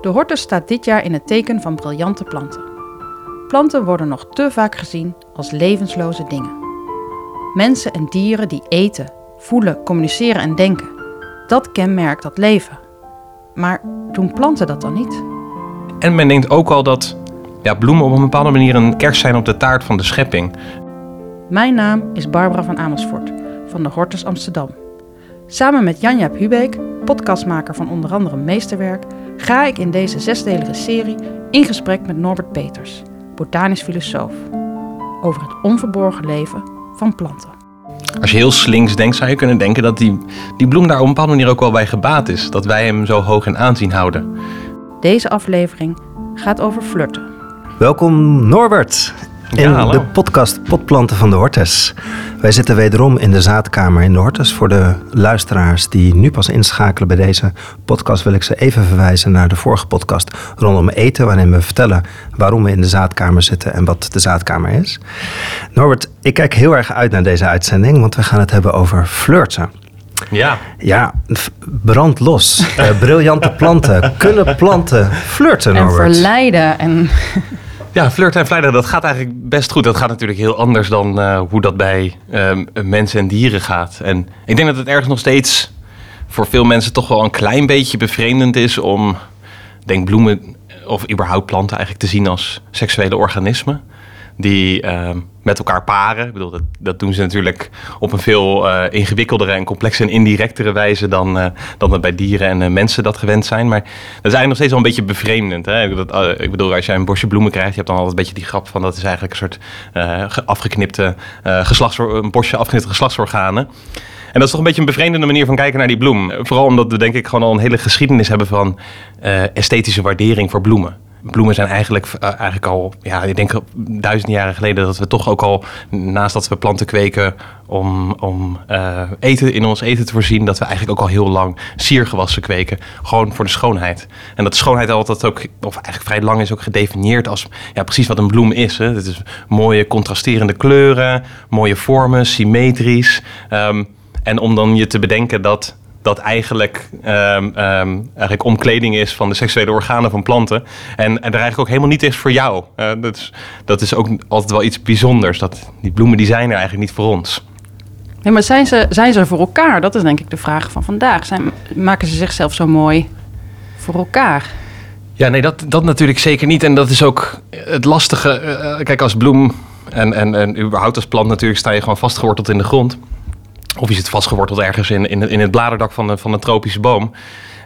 De hortus staat dit jaar in het teken van briljante planten. Planten worden nog te vaak gezien als levensloze dingen. Mensen en dieren die eten, voelen, communiceren en denken. Dat kenmerkt dat leven. Maar doen planten dat dan niet? En men denkt ook al dat ja, bloemen op een bepaalde manier een kerst zijn op de taart van de schepping. Mijn naam is Barbara van Amersfoort van de Hortus Amsterdam. Samen met Janja Hubeek, podcastmaker van onder andere Meesterwerk, ga ik in deze zesdelige serie in gesprek met Norbert Peters, botanisch filosoof, over het onverborgen leven van planten. Als je heel slinks denkt, zou je kunnen denken dat die, die bloem daar op een bepaalde manier ook wel bij gebaat is. Dat wij hem zo hoog in aanzien houden. Deze aflevering gaat over flirten. Welkom Norbert in de podcast Potplanten van de Hortus. Wij zitten wederom in de zaadkamer in de Hortus. Voor de luisteraars die nu pas inschakelen bij deze podcast... wil ik ze even verwijzen naar de vorige podcast rondom eten... waarin we vertellen waarom we in de zaadkamer zitten en wat de zaadkamer is. Norbert, ik kijk heel erg uit naar deze uitzending... want we gaan het hebben over flirten. Ja. Ja, brand los. Uh, briljante planten. Kunnen planten flirten, Norbert? En verleiden en... Ja, flirten en vleiden, dat gaat eigenlijk best goed. Dat gaat natuurlijk heel anders dan uh, hoe dat bij um, mensen en dieren gaat. En ik denk dat het ergens nog steeds voor veel mensen toch wel een klein beetje bevreemdend is om, denk bloemen of überhaupt planten eigenlijk te zien als seksuele organismen die uh, met elkaar paren. Ik bedoel, dat, dat doen ze natuurlijk op een veel uh, ingewikkeldere en complexe en indirectere wijze dan, uh, dan dat bij dieren en uh, mensen dat gewend zijn. Maar dat is eigenlijk nog steeds wel een beetje bevreemdend. Hè? Dat, ik bedoel, als jij een bosje bloemen krijgt, je hebt dan altijd een beetje die grap van dat is eigenlijk een soort afgeknipte een bosje afgeknipte geslachtsorganen. En dat is toch een beetje een bevreemdende manier van kijken naar die bloem. Vooral omdat we denk ik gewoon al een hele geschiedenis hebben van esthetische waardering voor bloemen bloemen zijn eigenlijk, uh, eigenlijk al, ja, ik denk duizend jaren geleden dat we toch ook al, naast dat we planten kweken om, om uh, eten in ons eten te voorzien, dat we eigenlijk ook al heel lang siergewassen kweken. Gewoon voor de schoonheid. En dat schoonheid altijd ook, of eigenlijk vrij lang is ook gedefinieerd als ja, precies wat een bloem is. Is mooie contrasterende kleuren, mooie vormen, symmetrisch. Um, en om dan je te bedenken dat dat eigenlijk, um, eigenlijk omkleding is van de seksuele organen van planten. En, en er eigenlijk ook helemaal niet is voor jou. Uh, dat, is, dat is ook altijd wel iets bijzonders. Dat, die bloemen die zijn er eigenlijk niet voor ons. Nee, maar zijn ze, zijn ze er voor elkaar? Dat is denk ik de vraag van vandaag. Zijn, maken ze zichzelf zo mooi voor elkaar? Ja, nee, dat, dat natuurlijk zeker niet. En dat is ook het lastige. Uh, kijk, als bloem en, en, en überhaupt als plant natuurlijk sta je gewoon vastgeworteld in de grond. Of je zit vastgeworteld ergens in, in, het bladerdak van, van een tropische boom.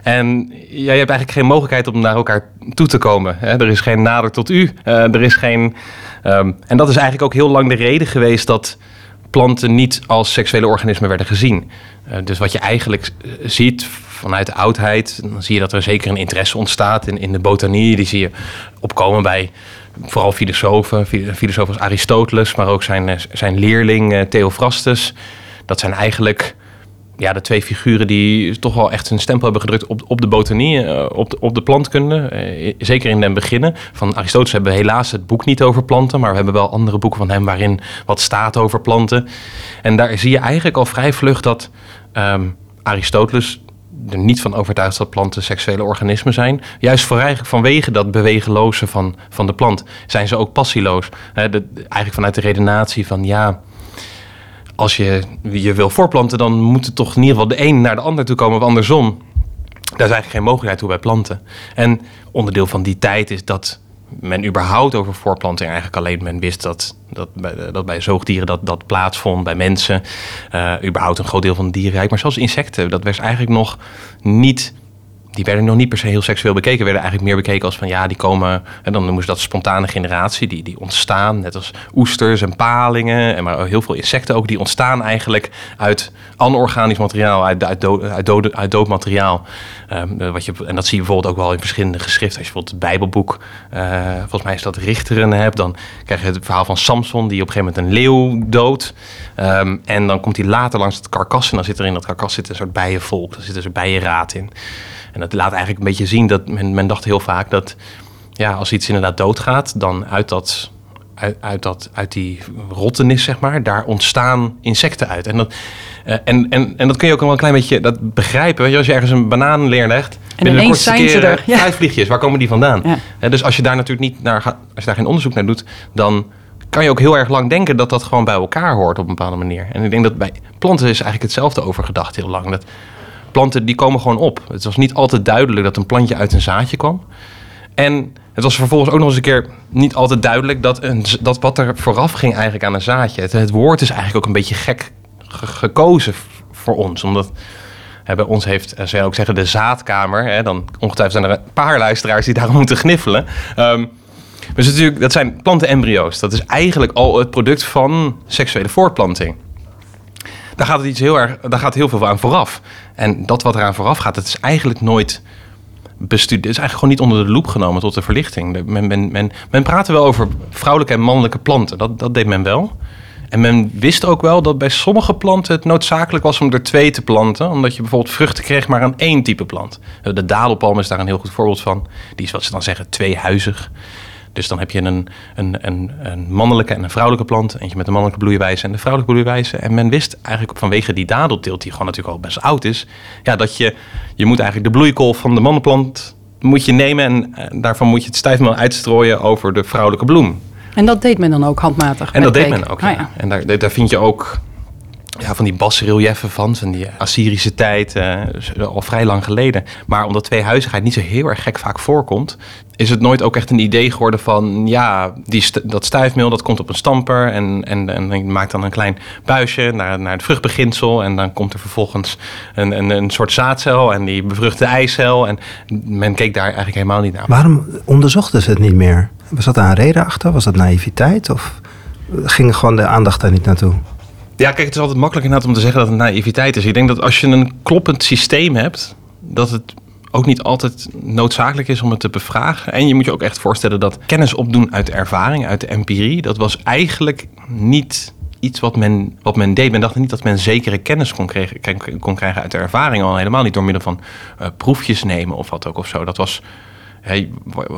En jij hebt eigenlijk geen mogelijkheid om naar elkaar toe te komen. Hè? Er is geen nader tot u. Uh, er is geen. Um, en dat is eigenlijk ook heel lang de reden geweest dat planten niet als seksuele organismen werden gezien. Uh, dus wat je eigenlijk eh, ziet vanuit de oudheid, dan zie je dat er zeker een interesse ontstaat in, in de botanie. Die zie je opkomen bij vooral filosofen, filosofen als Aristoteles, maar ook zijn, zijn leerling Theophrastus dat zijn eigenlijk ja, de twee figuren die toch wel echt hun stempel hebben gedrukt op, op de botanie, uh, op, de, op de plantkunde. Uh, zeker in den beginnen. Van Aristoteles hebben we helaas het boek niet over planten, maar we hebben wel andere boeken van hem waarin wat staat over planten. En daar zie je eigenlijk al vrij vlug dat um, Aristoteles er niet van overtuigd dat planten seksuele organismen zijn. Juist voor eigenlijk vanwege dat bewegeloze van, van de plant zijn ze ook passieloos. De, eigenlijk vanuit de redenatie van ja als je je wil voorplanten, dan moet het toch in ieder geval de een naar de ander toe komen of andersom. Daar is eigenlijk geen mogelijkheid toe bij planten. En onderdeel van die tijd is dat men überhaupt over voorplanting eigenlijk alleen men wist dat, dat, bij, dat bij zoogdieren dat, dat plaatsvond, bij mensen, uh, überhaupt een groot deel van het dierenrijk. Maar zelfs insecten, dat werd eigenlijk nog niet die werden nog niet per se heel seksueel bekeken. Werden eigenlijk meer bekeken als van ja, die komen. En dan noemen ze dat spontane generatie. Die, die ontstaan, net als oesters en palingen. En maar heel veel insecten ook. Die ontstaan eigenlijk uit anorganisch materiaal, uit, uit, dood, uit, dood, materiaal. Um, wat je, en dat zie je bijvoorbeeld ook wel in verschillende geschriften. Als je bijvoorbeeld het Bijbelboek, uh, volgens mij is dat Richteren hebt. Dan krijg je het verhaal van Samson, die op een gegeven moment een leeuw doodt. Um, en dan komt hij later langs het karkas. En dan zit er in dat karkas zit een soort bijenvolk. Daar zit een bijenraad in. En dat laat eigenlijk een beetje zien dat men, men dacht heel vaak dat ja, als iets inderdaad doodgaat, dan uit dat uit, uit, dat, uit die rottenis, zeg maar, daar ontstaan insecten uit. En dat, uh, en, en, en dat kun je ook wel een klein beetje dat begrijpen. Weet je, als je ergens een banaan neerlegt binnen de ineens kortste zijn ze er, ja. fruitvliegjes, waar komen die vandaan? Ja. Dus als je daar natuurlijk niet naar gaat, als je daar geen onderzoek naar doet, dan kan je ook heel erg lang denken dat dat gewoon bij elkaar hoort op een bepaalde manier. En ik denk dat bij planten is eigenlijk hetzelfde over gedacht heel lang. Dat planten die komen gewoon op. Het was niet altijd duidelijk dat een plantje uit een zaadje kwam. En het was vervolgens ook nog eens een keer niet altijd duidelijk dat, een, dat wat er vooraf ging eigenlijk aan een zaadje. Het, woord is eigenlijk ook een beetje gek ge- gekozen voor ons. Omdat bij ons heeft, eh, zou je ook zeggen, de zaadkamer. Hè, dan ongetwijfeld zijn er een paar luisteraars die daarom moeten gniffelen. Ehm dus natuurlijk, dat zijn plantenembryo's. Dat is eigenlijk al het product van seksuele voortplanting. Daar gaat, het iets heel erg, daar gaat heel veel aan vooraf. En dat wat eraan vooraf gaat, dat is eigenlijk nooit bestudeerd. is eigenlijk gewoon niet onder de loep genomen tot de verlichting. Men, men, men, men praatte wel over vrouwelijke en mannelijke planten. Dat, dat deed men wel. En men wist ook wel dat bij sommige planten het noodzakelijk was om er twee te planten. Omdat je bijvoorbeeld vruchten kreeg maar aan één type plant. De dadelpalm is daar een heel goed voorbeeld van. Die is wat ze dan zeggen tweehuizig. Dus dan heb je een, een, een, een mannelijke en een vrouwelijke plant. Eentje met een mannelijke bloeiwijze en de vrouwelijke bloeiwijze. En men wist eigenlijk vanwege die dadelteelt, die gewoon natuurlijk al best oud is. Ja, dat je, je moet eigenlijk de bloeikolf van de mannenplant moet je nemen. En daarvan moet je het stijfmeel uitstrooien over de vrouwelijke bloem. En dat deed men dan ook handmatig? En dat de deed men ook. Ah, ja. En daar, daar vind je ook ja, van die basrelieven van, van die Assyrische tijd, eh, al vrij lang geleden. Maar omdat tweehuizigheid niet zo heel erg gek vaak voorkomt, is het nooit ook echt een idee geworden van, ja, die dat stuifmeel dat komt op een stamper en, en, en maakt dan een klein buisje naar, naar het vruchtbeginsel en dan komt er vervolgens een, een, een soort zaadcel en die bevrucht de eicel en men keek daar eigenlijk helemaal niet naar. Waarom onderzochten ze het niet meer? Was dat daar een reden achter? Was dat naïviteit? Of ging gewoon de aandacht daar niet naartoe? Ja, kijk, het is altijd makkelijk inderdaad om te zeggen dat het naïviteit is. Ik denk dat als je een kloppend systeem hebt, dat het ook niet altijd noodzakelijk is om het te bevragen. En je moet je ook echt voorstellen dat kennis opdoen uit ervaring, uit de empirie, dat was eigenlijk niet iets wat men, wat men deed. Men dacht niet dat men zekere kennis kon, kregen, kon krijgen uit de ervaring, al helemaal niet door middel van eh, proefjes nemen of wat ook of zo. Dat was Hey,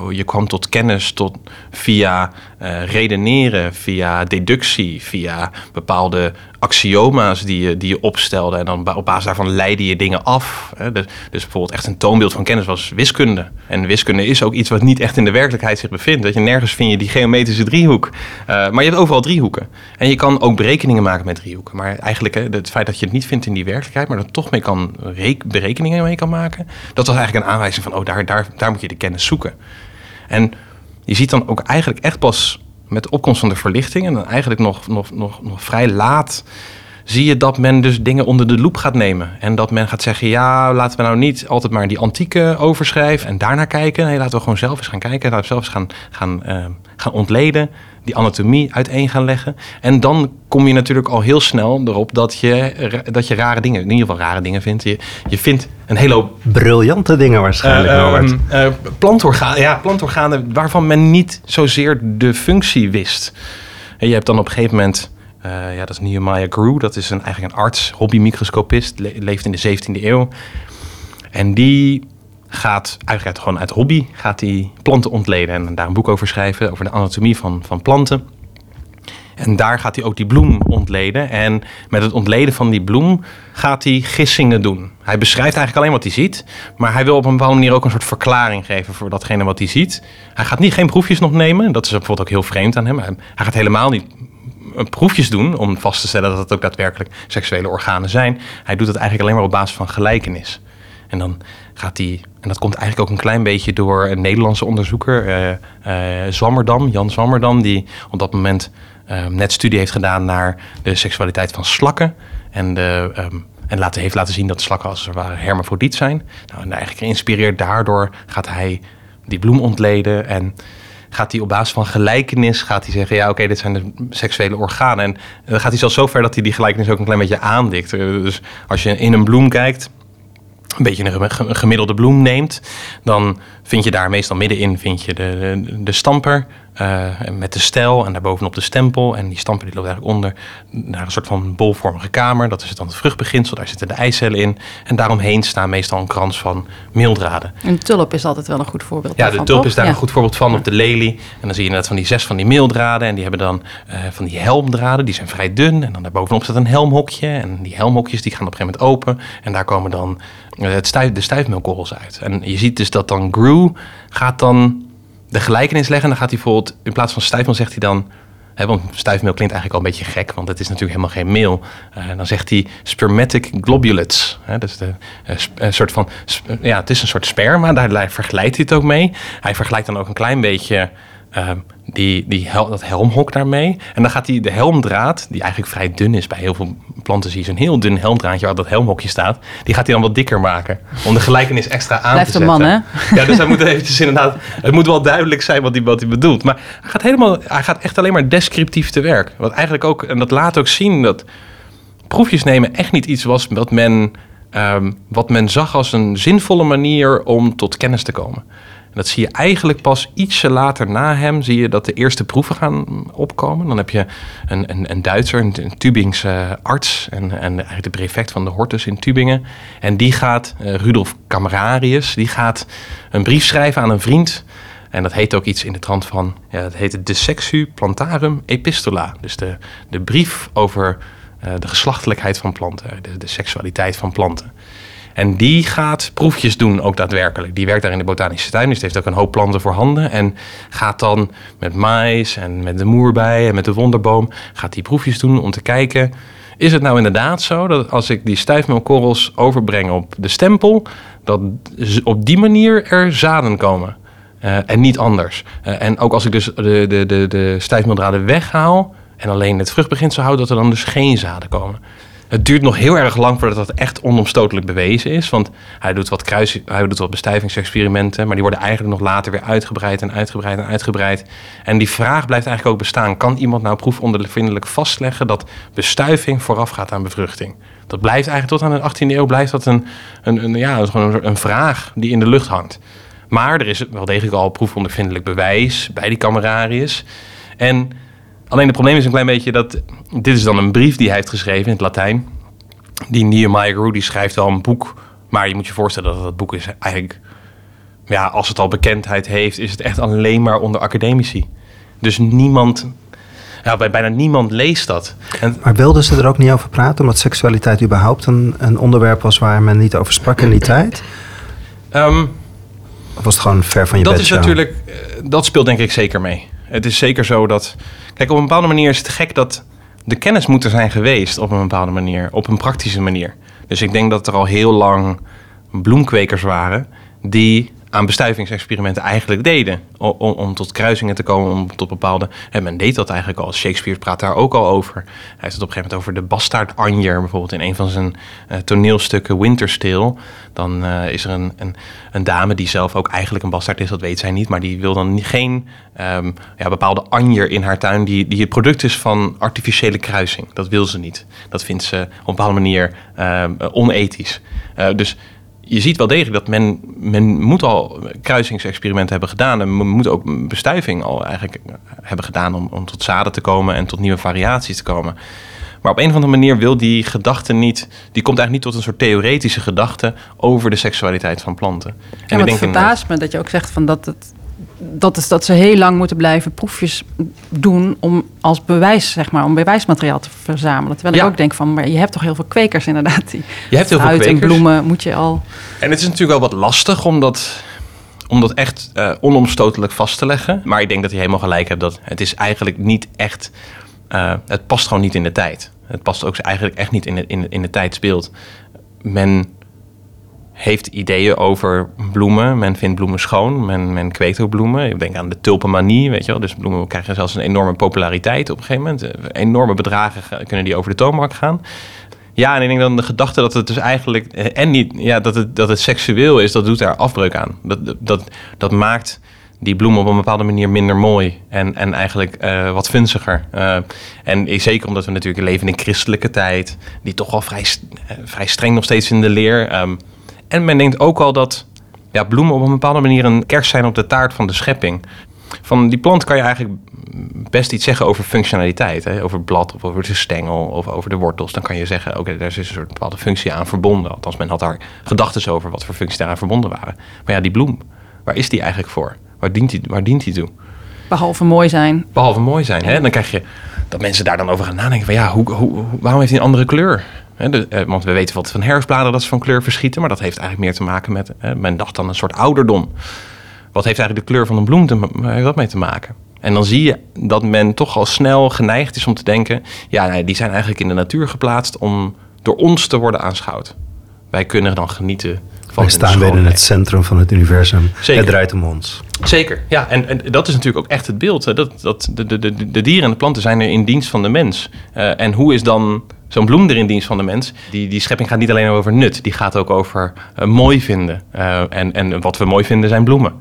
je kwam tot kennis tot via eh, redeneren, via deductie, via bepaalde axioma's die je, die je opstelde. En dan op basis daarvan leidde je dingen af. Hè. Dus, dus bijvoorbeeld echt een toonbeeld van kennis was wiskunde. En wiskunde is ook iets wat niet echt in de werkelijkheid zich bevindt. Dat je nergens vind je die geometrische driehoek. Uh, maar je hebt overal driehoeken. En je kan ook berekeningen maken met driehoeken. Maar eigenlijk hè, het feit dat je het niet vindt in die werkelijkheid, maar dat toch mee kan berekeningen mee kan maken. Dat was eigenlijk een aanwijzing van, oh, daar, daar, daar moet je de kennis zoeken. En je ziet dan ook eigenlijk echt pas met de opkomst van de verlichting en dan eigenlijk nog, nog, nog, nog vrij laat zie je dat men dus dingen onder de loep gaat nemen. En dat men gaat zeggen, ja, laten we nou niet altijd maar die antieke overschrijven en daarnaar kijken. Nee, laten we gewoon zelf eens gaan kijken, laten we zelf eens gaan, gaan, uh, gaan ontleden, die anatomie uiteen gaan leggen. En dan kom je natuurlijk al heel snel erop dat je, dat je rare dingen, in ieder geval rare dingen vindt. Je, je vindt een hele hoop... Briljante dingen waarschijnlijk, uh, Norbert. Uh, uh, plantorganen, ja, plantorganen waarvan men niet zozeer de functie wist. En je hebt dan op een gegeven moment... Uh, ja, dat is Nehemiah Grew. Dat is een, eigenlijk een arts, hobbymicroscopist. Le leeft in de 17e eeuw. En die gaat eigenlijk gewoon uit hobby gaat die planten ontleden. En daar een boek over schrijven. Over de anatomie van, van planten. En daar gaat hij ook die bloem ontleden. En met het ontleden van die bloem gaat hij gissingen doen. Hij beschrijft eigenlijk alleen wat hij ziet. Maar hij wil op een bepaalde manier ook een soort verklaring geven voor datgene wat hij ziet. Hij gaat niet geen proefjes nog nemen. Dat is bijvoorbeeld ook heel vreemd aan hem. Hij gaat helemaal niet proefjes doen om vast te stellen dat het ook daadwerkelijk seksuele organen zijn. Hij doet het eigenlijk alleen maar op basis van gelijkenis. En dan gaat hij, en dat komt eigenlijk ook een klein beetje door een Nederlandse onderzoeker, uh, uh, Zwammerdam, Jan Zwammerdam, die op dat moment uh, net studie heeft gedaan naar de seksualiteit van slakken. En, de, um, en laten, heeft laten zien dat slakken als het ware hermafrodiet zijn. Nou, en eigenlijk geïnspireerd daardoor gaat hij die bloem ontleden en gaat hij op basis van gelijkenis gaat hij zeggen... ja, oké, dit zijn de seksuele organen. En dan gaat hij zelfs zo ver dat hij die gelijkenis ook een klein beetje aandikt. Dus als je in een bloem kijkt, een beetje een gemiddelde bloem neemt... dan vind je daar meestal middenin vind je de, de, de stamper. uh, met de stijl en daarbovenop de stempel. En die stamper die loopt eigenlijk onder naar een soort van bolvormige kamer. Dat is dan het vruchtbeginsel, daar zitten de eicellen in. En daaromheen staan meestal een krans van meeldraden. Een tulp is altijd wel een goed voorbeeld Ja, de tulp is daar een goed voorbeeld van, op de lelie. En dan zie je net van die zes van die meeldraden. En die hebben dan uh, van die helmdraden, die zijn vrij dun. En dan daarbovenop staat een helmhokje. En die helmhokjes die gaan op een gegeven moment open. En daar komen dan uh, het stuif, de stuifmeelkorrels uit. En je ziet dus dat dan Gaat dan de gelijkenis leggen. Dan gaat hij bijvoorbeeld, in plaats van stuifmeel zegt hij dan... Hè, want stuifmeel klinkt eigenlijk al een beetje gek, want het is natuurlijk helemaal geen meel. Uh, dan zegt hij spermatic globulates. Hè, dus de, uh, een soort van, ja, het is een soort sperma, daar vergelijkt hij het ook mee. Hij vergelijkt dan ook een klein beetje uh, die, die hel, dat helmhok daarmee. En dan gaat hij de helmdraad, die eigenlijk vrij dun is bij heel veel planten, zie je zo'n heel dun helmdraadje waar dat helmhokje staat. Die gaat hij dan wat dikker maken. Om de gelijkenis extra aan Blijft te zetten. Blijft een man, hè? Ja, dus hij moet eventjes inderdaad. Het moet wel duidelijk zijn wat hij, wat hij bedoelt. Maar hij gaat, helemaal, hij gaat echt alleen maar descriptief te werk. Wat eigenlijk ook, en dat laat ook zien dat proefjes nemen echt niet iets was wat men. Um, wat men zag als een zinvolle manier om tot kennis te komen. Dat zie je eigenlijk pas ietsje later na hem, zie je dat de eerste proeven gaan opkomen. Dan heb je een, een, een Duitser, een, een Tubingse arts en, en eigenlijk de prefect van de Hortus in Tubingen. En die gaat, uh, Rudolf Camerarius, die gaat een brief schrijven aan een vriend. En dat heet ook iets in de trant van, ja, dat heet De Sexu Plantarum Epistola. Dus de, de brief over uh, de geslachtelijkheid van planten, de seksualiteit van planten. En die gaat proefjes doen, ook daadwerkelijk. Die werkt daar in de botanische tuin, dus die heeft ook een hoop planten voorhanden. En gaat dan met mais en met de moerbei en met de wonderboom... gaat die proefjes doen om te kijken... is het nou inderdaad zo dat als ik die stijfmeelkorrels overbreng op de stempel... dat op die manier er zaden komen? Uh, en niet anders. Uh, en ook als ik dus de, de, de, de stijfmeeldraden weghaal... en alleen het vruchtbeginsel houd, dat er dan dus geen zaden komen... Het duurt nog heel erg lang voordat dat echt onomstotelijk bewezen is. Want hij doet wat, kruis, hij doet wat bestuivingsexperimenten. Maar die worden eigenlijk nog later weer uitgebreid en uitgebreid en uitgebreid. En die vraag blijft eigenlijk ook bestaan. Kan iemand nou proefondervindelijk vastleggen dat bestuiving voorafgaat aan bevruchting? Dat blijft eigenlijk tot aan de 18e eeuw blijft dat een, een, een, ja, gewoon een, een vraag die in de lucht hangt. Maar er is wel degelijk al proefondervindelijk bewijs bij die Camerarius. En Alleen het probleem is een klein beetje dat... Dit is dan een brief die hij heeft geschreven in het Latijn. Die Nehemiah die schrijft wel een boek. Maar je moet je voorstellen dat dat boek is eigenlijk... Ja, als het al bekendheid heeft, is het echt alleen maar onder academici. Dus niemand... Ja, bijna niemand leest dat. En, maar wilden ze er ook niet over praten? Omdat seksualiteit überhaupt een, een onderwerp was waar men niet over sprak in die tijd? Um, of was het gewoon ver van je dat bed is natuurlijk, Dat speelt denk ik zeker mee. Het is zeker zo dat. Kijk, op een bepaalde manier is het gek dat de kennis moet er zijn geweest op een bepaalde manier, op een praktische manier. Dus ik denk dat er al heel lang bloemkwekers waren die aan bestuivingsexperimenten eigenlijk deden. Om, om, tot kruisingen te komen, om tot bepaalde... En men deed dat eigenlijk al. Shakespeare praat daar ook al over. Hij heeft het op een gegeven moment over de bastaard Anjer... bijvoorbeeld in een van zijn uh, toneelstukken Winterstill. Dan uh, is er een, een, een, dame die zelf ook eigenlijk een bastaard is. Dat weet zij niet, maar die wil dan geen um, ja, bepaalde Anjer in haar tuin... Die, die het product is van artificiële kruising. Dat wil ze niet. Dat vindt ze op een bepaalde manier uh, onethisch. Uh, dus je ziet wel degelijk dat men, men moet al kruisingsexperimenten hebben gedaan. En men moet ook bestuiving al eigenlijk hebben gedaan om, om tot zaden te komen en tot nieuwe variaties te komen. Maar op een of andere manier wil die gedachte niet, die komt eigenlijk niet tot een soort theoretische gedachte over de seksualiteit van planten. En, en het verbaast me dat je ook zegt van dat het dat is dat ze heel lang moeten blijven proefjes doen om als bewijs, zeg maar, om bewijsmateriaal te verzamelen. Terwijl ja. ik ook denk van, maar je hebt toch heel veel kwekers inderdaad. Die je hebt heel veel kwekers. en bloemen moet je al. En het is natuurlijk wel wat lastig om dat, om dat echt uh, onomstotelijk vast te leggen. Maar ik denk dat je helemaal gelijk hebt dat het is eigenlijk niet echt, uh, het past gewoon niet in de tijd. Het past ook eigenlijk echt niet in de, in, in de tijdsbeeld. Men heeft ideeën over bloemen. Men vindt bloemen schoon, men, men kweekt ook bloemen. Ik denk aan de tulpenmanie, weet je wel. Dus bloemen krijgen zelfs een enorme populariteit op een gegeven moment. Enorme bedragen kunnen die over de toonbank gaan. Ja, en ik denk dan de gedachte dat het dus eigenlijk... En niet, ja, dat het, dat het seksueel is, dat doet daar afbreuk aan. Dat, dat, dat maakt die bloemen op een bepaalde manier minder mooi en, en eigenlijk uh, wat funziger. Uh, en zeker omdat we natuurlijk leven in een christelijke tijd, die toch wel vrij, vrij streng nog steeds in de leer. Um, en men denkt ook al dat ja, bloemen op een bepaalde manier een kerst zijn op de taart van de schepping. van die plant kan je eigenlijk best iets zeggen over functionaliteit. Hè? Over het blad of over de stengel of over de wortels. Dan kan je zeggen, oké, daar is een soort bepaalde functie aan verbonden. Althans, men had daar gedachten over wat voor functies daaraan verbonden waren. Maar ja, die bloem, waar is die eigenlijk voor? Waar dient die, waar dient die toe? Behalve mooi zijn. Behalve mooi zijn. Hè? Dan krijg je dat mensen daar dan over gaan nadenken. Van ja, hoe, hoe, waarom heeft hij een andere kleur? Eh, want we weten wat van herfstbladeren dat ze van kleur verschieten. Maar dat heeft eigenlijk meer te maken met, men dacht dan een soort ouderdom. Wat heeft eigenlijk de kleur van een bloem te, dat mee te maken? En dan zie je dat men toch al snel geneigd is om te denken: ja, die zijn eigenlijk in de natuur geplaatst om door ons te worden aanschouwd. Wij kunnen dan genieten van. Wij staan weer in het centrum van het universum. Zeker. Het draait om ons. Zeker, ja. En, en dat is natuurlijk ook echt het beeld. Hè. Dat, dat, de, de, de, de dieren en de planten zijn er in dienst van de mens. Uh, en hoe is dan zo'n bloem er in dienst van de mens? Die, die schepping gaat niet alleen over nut, die gaat ook over uh, mooi vinden. Uh, en, en wat we mooi vinden zijn bloemen.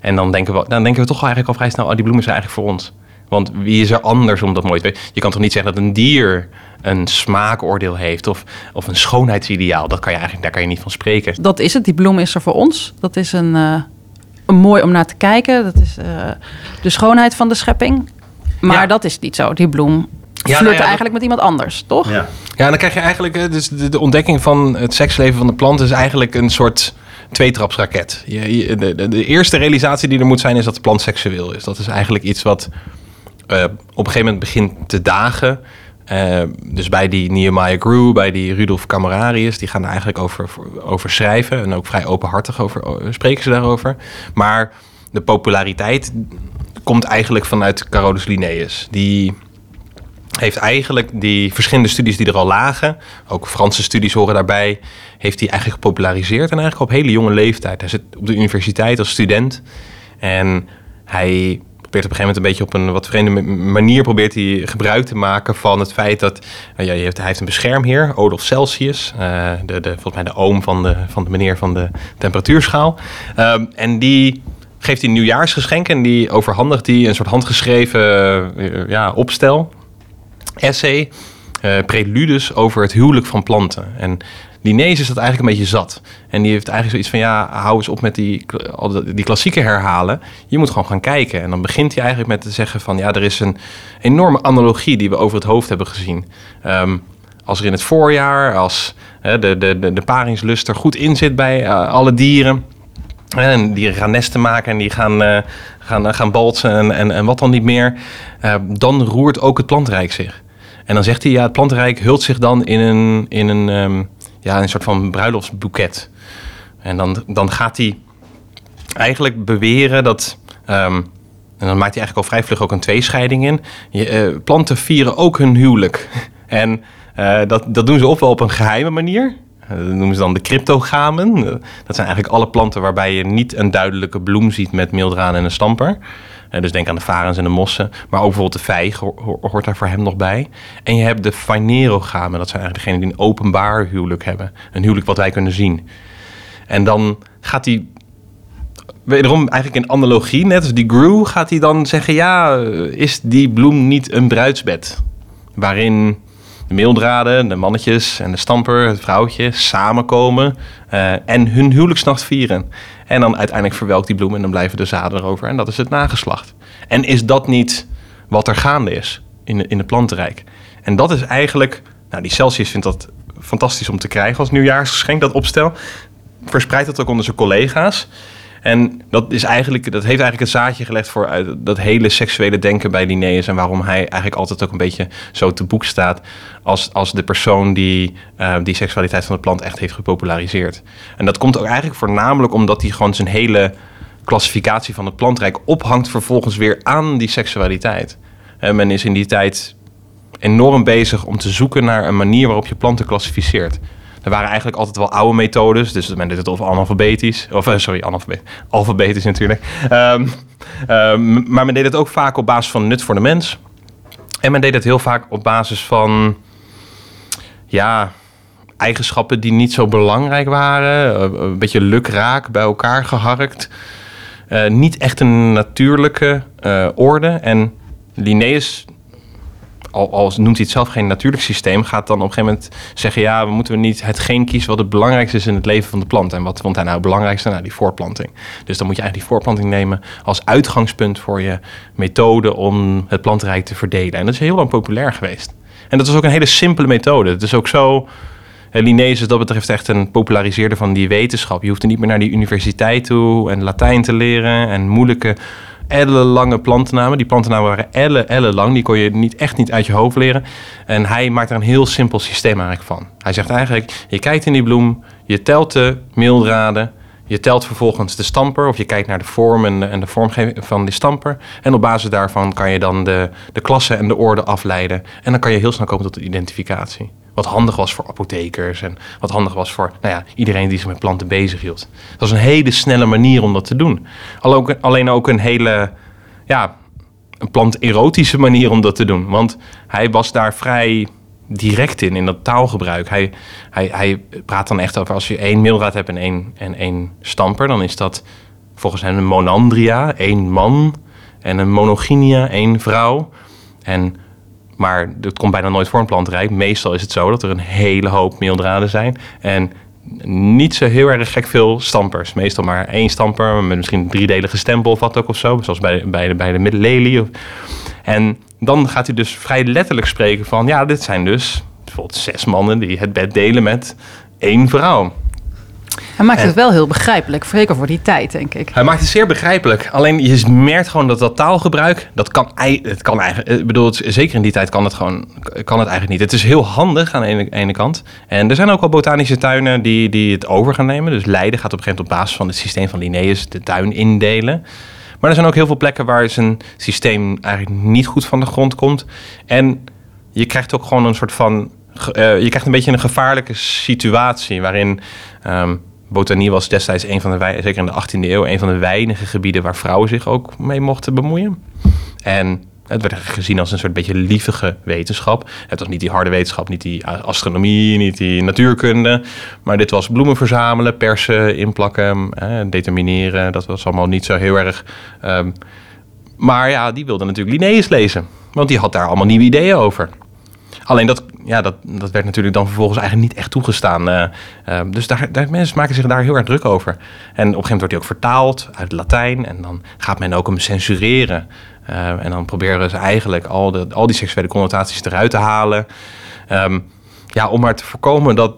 En dan denken we, dan denken we toch eigenlijk al vrij snel, oh, die bloemen zijn eigenlijk voor ons. Want wie is er anders om dat mooi te Je kan toch niet zeggen dat een dier een smaakoordeel heeft of, of een schoonheidsideaal. Dat kan je eigenlijk, daar kan je niet van spreken. Dat is het, die bloem is er voor ons. Dat is een, uh, een mooi om naar te kijken. Dat is de schoonheid van de schepping. Maar ja. dat is niet zo. Die bloem ja, nou ja, eigenlijk met iemand anders, toch? Ja, ja dan krijg je eigenlijk... Dus de, de ontdekking van het seksleven van de plant is eigenlijk een soort tweetrapsraket. Je, de, de, de, eerste realisatie die er moet zijn is dat de plant seksueel is. Dat is eigenlijk iets wat uh, op een gegeven moment begint te dagen. Uh, dus bij die Nehemiah Grew, bij die Rudolf Camerarius, die gaan er eigenlijk over, over schrijven. En ook vrij openhartig over spreken ze daarover. Maar de populariteit komt eigenlijk vanuit Carolus Linnaeus. Die heeft eigenlijk die verschillende studies die er al lagen, ook Franse studies horen daarbij, heeft hij eigenlijk gepopulariseerd. En eigenlijk op hele jonge leeftijd. Hij zit op de universiteit als student. En hij probeert op een gegeven moment een beetje op een wat vreemde manier probeert hij gebruik te maken van het feit dat uh, ja, hij, heeft, een beschermheer, Odolf Celsius, uh, de, de, volgens mij de oom van de, van de meneer van de temperatuurschaal. Um, en die geeft hij een nieuwjaarsgeschenk en die overhandigt hij een soort handgeschreven uh, ja, opstel essay, uh, preludes over het huwelijk van planten. En Linnaeus is dat eigenlijk een beetje zat. En die heeft eigenlijk zoiets van, ja, hou eens op met die, die klassieke herhalen. Je moet gewoon gaan kijken. En dan begint hij eigenlijk met te zeggen van, ja, er is een enorme analogie die we over het hoofd hebben gezien. Um, als er in het voorjaar, als de, de, de, paringslust er goed in zit bij uh, alle dieren... En die gaan nesten maken en die gaan, uh, gaan, gaan balsen en, en, wat dan niet meer. Uh, dan roert ook het plantenrijk zich. En dan zegt hij, ja, het plantenrijk hult zich dan in een, in een, um, ja, een soort van bruiloftsboeket. En dan, dan gaat hij eigenlijk beweren dat... Um, en dan maakt hij eigenlijk al vrij vlug ook een tweescheiding in. Je, uh, planten vieren ook hun huwelijk. en dat, dat doen ze ofwel op een geheime manier... Dat noemen ze dan de cryptogamen. Dat zijn eigenlijk alle planten waarbij je niet een duidelijke bloem ziet met mildraan en een stamper. Dus denk aan de varens en de mossen. Maar ook bijvoorbeeld de vijg hoort daar voor hem nog bij. En je hebt de fanerogamen. Dat zijn eigenlijk degenen die een openbaar huwelijk hebben. Een huwelijk wat wij kunnen zien. En dan gaat hij wederom eigenlijk in analogie, net als die Grew, gaat hij dan zeggen: ja, is die bloem niet een bruidsbed? Waarin de meeldraden, de mannetjes en de stamper, het vrouwtje, samenkomen uh, en hun huwelijksnacht vieren. En dan uiteindelijk verwelkt die bloem en dan blijven de zaden erover. En dat is het nageslacht. En is dat niet wat er gaande is in, in het plantenrijk? En dat is eigenlijk, nou die Celsius vindt dat fantastisch om te krijgen als nieuwjaarsgeschenk, dat opstel. Verspreidt dat ook onder zijn collega's. En dat, is eigenlijk, dat heeft eigenlijk het zaadje gelegd voor uit, dat hele seksuele denken bij Linnaeus. En waarom hij eigenlijk altijd ook een beetje zo te boek staat als, als de persoon die uh, die seksualiteit van de plant echt heeft gepopulariseerd. En dat komt ook eigenlijk voornamelijk omdat hij gewoon zijn hele klassificatie van het plantrijk ophangt vervolgens weer aan die seksualiteit. En men is in die tijd enorm bezig om te zoeken naar een manier waarop je planten klassificeert. Er waren eigenlijk altijd wel oude methodes. Dus men deed het of analfabetisch. Of uh, sorry, analfabetisch. Alfabetisch natuurlijk. Um, um, maar men deed het ook vaak op basis van nut voor de mens. En men deed het heel vaak op basis van... Ja, eigenschappen die niet zo belangrijk waren. Eh, een beetje lukraak bij elkaar geharkt. Niet echt een natuurlijke orde. En Linnaeus al, noemt hij het zelf geen natuurlijk systeem, gaat dan op een gegeven moment zeggen: ja, we moeten niet hetgeen kiezen wat het belangrijkste is in het leven van de plant. En wat vond hij nou het belangrijkste? Nou, die voorplanting. Dus dan moet je eigenlijk die voorplanting nemen als uitgangspunt voor je methode om het plantenrijk te verdelen. En dat is heel lang populair geweest. En dat is ook een hele simpele methode. Het is ook zo. Linnaeus is dat betreft echt een populariseerder van die wetenschap. Je hoeft er niet meer naar die universiteit toe en Latijn te leren en moeilijke ellenlange plantennamen. Die plantennamen waren elle, elle lang. Die kon je niet, echt niet uit je hoofd leren. En hij maakt er een heel simpel systeem eigenlijk van. Hij zegt eigenlijk, je kijkt in die bloem, je telt de meeldraden... Je telt vervolgens de stamper, of je kijkt naar de vorm en de, en de vormgeving van die stamper. En op basis daarvan kan je dan de, de klasse en de orde afleiden. En dan kan je heel snel komen tot de identificatie. Wat handig was voor apothekers en wat handig was voor nou ja, iedereen die zich met planten bezig hield. Dat was een hele snelle manier om dat te doen. Alleen ook een hele ja, een planterotische manier om dat te doen. Want hij was daar vrij direct in, in dat taalgebruik. Hij, hij, hij praat dan echt over als je één meelraad hebt en één, en één stamper, dan is dat volgens hem een monandria, één man, en een monogynia, één vrouw. En maar dat komt bijna nooit voor een plantenrijk. Meestal is het zo dat er een hele hoop meeldraden zijn. En niet zo heel erg gek veel stampers. Meestal maar één stamper met misschien een driedelige stempel of wat ook of zo. Zoals bij, bij, de, bij de middellelie. En dan gaat hij dus vrij letterlijk spreken van... ja, dit zijn dus bijvoorbeeld zes mannen die het bed delen met één vrouw. Hij maakt het wel heel begrijpelijk, zeker voor die tijd, denk ik. Hij maakt het zeer begrijpelijk. Alleen je merkt gewoon dat dat taalgebruik, dat kan, het kan eigenlijk, ik bedoel, zeker in die tijd kan het gewoon, kan het eigenlijk niet. Het is heel handig aan de ene, ene kant. En er zijn ook al botanische tuinen die, die het over gaan nemen. Dus Leiden gaat op een gegeven moment op basis van het systeem van Linnaeus de tuin indelen. Maar er zijn ook heel veel plekken waar zijn systeem eigenlijk niet goed van de grond komt. En je krijgt ook gewoon een soort van. Uh, je krijgt een beetje een gevaarlijke situatie waarin. Um, botanie was destijds een van de, zeker in de 18e eeuw, een van de weinige gebieden waar vrouwen zich ook mee mochten bemoeien. En het werd gezien als een soort beetje lievige wetenschap. Het was niet die harde wetenschap, niet die astronomie, niet die natuurkunde. Maar dit was bloemen verzamelen, persen, inplakken, eh, determineren. Dat was allemaal niet zo heel erg. Ehm, maar ja, die wilde natuurlijk Linnaeus lezen. Want die had daar allemaal nieuwe ideeën over. Alleen dat, ja, dat, dat werd natuurlijk dan vervolgens eigenlijk niet echt toegestaan. Uh, uh, dus daar, daar, mensen maken zich daar heel erg druk over. En op een gegeven moment wordt hij ook vertaald uit Latijn. En dan gaat men ook hem censureren. Uh, en dan proberen ze eigenlijk al, de, al die seksuele connotaties eruit te halen. Um, ja, om maar te voorkomen dat,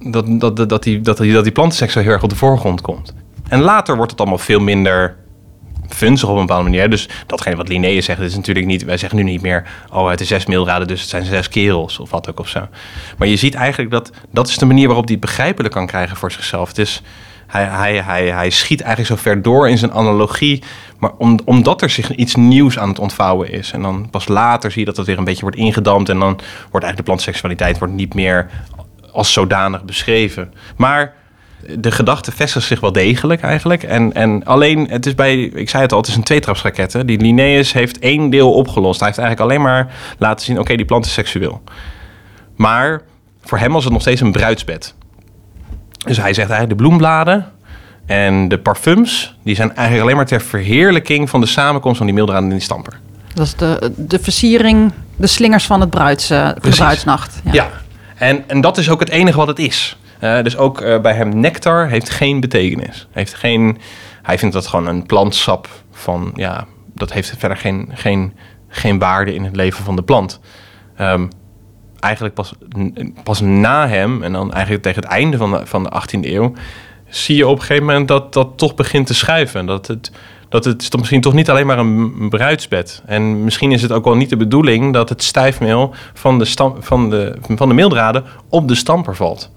dat, dat, dat, die, dat, die, dat die heel erg op de voorgrond komt. En later wordt het allemaal veel minder funzig op een bepaalde manier. Dus datgene wat Linnaeus zegt, is natuurlijk niet... Wij zeggen nu niet meer, oh, het is zes meelraden, dus het zijn zes kerels of wat ook of zo. Maar je ziet eigenlijk dat dat is de manier waarop hij het begrijpelijk kan krijgen voor zichzelf. Het is... Hij, hij, hij, hij schiet eigenlijk zo ver door in zijn analogie, maar om, omdat er zich iets nieuws aan het ontvouwen is. En dan pas later zie je dat het weer een beetje wordt ingedampt en dan wordt eigenlijk de plantseksualiteit wordt niet meer als zodanig beschreven. Maar de gedachte vestigt zich wel degelijk eigenlijk. En, en alleen, het is bij, ik zei het al, het is een tweetrapsraket. Die Linnaeus heeft één deel opgelost. Hij heeft eigenlijk alleen maar laten zien, oké, die plant is seksueel. Maar voor hem was het nog steeds een bruidsbed. Dus hij zegt eigenlijk, de bloembladen en de parfums... die zijn eigenlijk alleen maar ter verheerlijking van de samenkomst van die mildraden in die stamper. Dat is de, de versiering, de slingers van, het bruids, de bruidsnacht. Ja, ja. En, en dat is ook het enige wat het is. Uh, dus ook uh, bij hem nectar heeft geen betekenis. Heeft geen, hij vindt dat gewoon een plantsap van, ja, dat heeft verder geen, geen, geen waarde in het leven van de plant. Um, eigenlijk pas, pas na hem, en dan eigenlijk tegen het einde van de, van de 18e eeuw, zie je op een gegeven moment dat dat toch begint te schuiven. Dat het, dat het toch misschien toch niet alleen maar een bruidsbed. En misschien is het ook wel niet de bedoeling dat het stijfmeel van de, stam, van de, van de meeldraden op de stamper valt.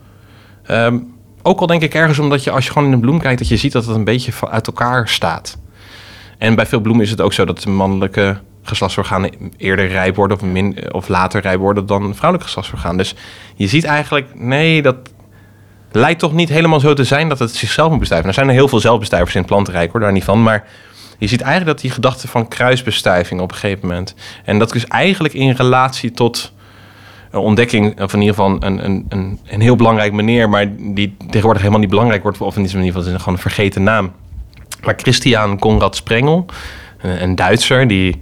Um, ook al denk ik ergens omdat je als je gewoon in een bloem kijkt, dat je ziet dat het een beetje uit elkaar staat. En bij veel bloemen is het ook zo dat de mannelijke geslachtsorganen eerder rijp worden of, min, of later rijp worden dan vrouwelijke geslachtsorganen. Dus je ziet eigenlijk, nee, dat lijkt toch niet helemaal zo te zijn dat het zichzelf moet bestuiven. Er zijn er heel veel zelfbestuivers in het plantenrijk, hoor, daar niet van. Maar je ziet eigenlijk dat die gedachte van kruisbestuiving op een gegeven moment. En dat is eigenlijk in relatie tot ontdekking, of in ieder geval een, een, een, een heel belangrijk meneer, maar die tegenwoordig helemaal niet belangrijk wordt, of in ieder geval is gewoon een vergeten naam. Maar Christian Konrad Sprengel, een Duitser, die,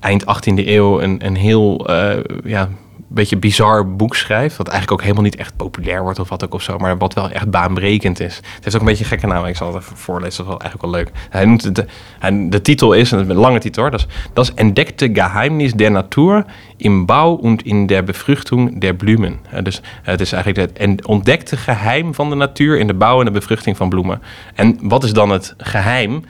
eind 18e eeuw een, een heel ja, beetje bizar boek schrijft. Wat eigenlijk ook helemaal niet echt populair wordt of wat ook of zo. Maar wat wel echt baanbrekend is. Het heeft ook een beetje een gekke naam. Ik zal het even voorlezen. Dat is wel eigenlijk wel leuk. Hij noemt het, de, de titel is, en het een lange titel hoor. Dat is, dat is Entdeckte Geheimnis der Natur im Bau und in der Befruchtung der Blumen. Dus het is eigenlijk het ontdekte geheim van de natuur in de bouw en de bevruchting van bloemen. En wat is dan het geheim?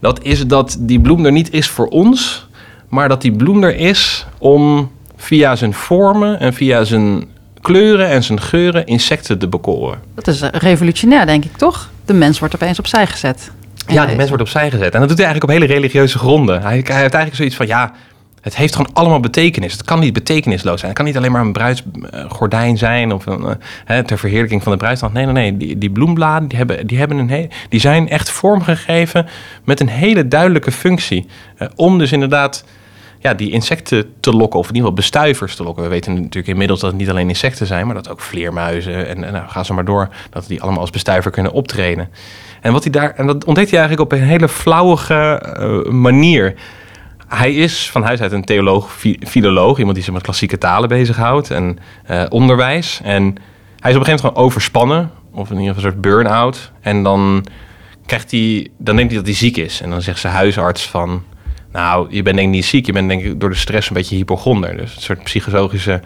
Dat is dat die bloem er niet is voor ons, maar dat die bloem er is om via zijn vormen en via zijn kleuren en zijn geuren insecten te bekoren. Dat is revolutionair, denk ik, toch? De mens wordt opeens opzij gezet. Ja, de mens wordt opzij gezet. En dat doet hij eigenlijk op hele religieuze gronden. Hij, hij heeft eigenlijk zoiets van, ja, het heeft gewoon allemaal betekenis. Het kan niet betekenisloos zijn. Het kan niet alleen maar een bruidsgordijn zijn of een, uh, ter verheerlijking van de bruidstand. Nee, nee, nee. Die, die bloembladen die hebben, die hebben een die zijn echt vormgegeven met een hele duidelijke functie. Uh, om dus inderdaad ja, die insecten te lokken, of in ieder geval bestuivers te lokken. We weten natuurlijk inmiddels dat het niet alleen insecten zijn, maar dat ook vleermuizen en, nou, ga ze maar door, dat die allemaal als bestuiver kunnen optreden. En, wat hij daar, en dat ontdekt hij eigenlijk op een hele flauwige uh, manier. Hij is van huis uit een theoloog, filoloog, iemand die zich met klassieke talen bezighoudt en uh, onderwijs. En hij is op een gegeven moment gewoon overspannen, of in ieder geval een soort burn-out. En dan krijgt hij, dan denkt hij dat hij ziek is. En dan zegt zijn huisarts van, nou, je bent denk ik niet ziek. Je bent denk ik door de stress een beetje hypochonder. Dus een soort psychologische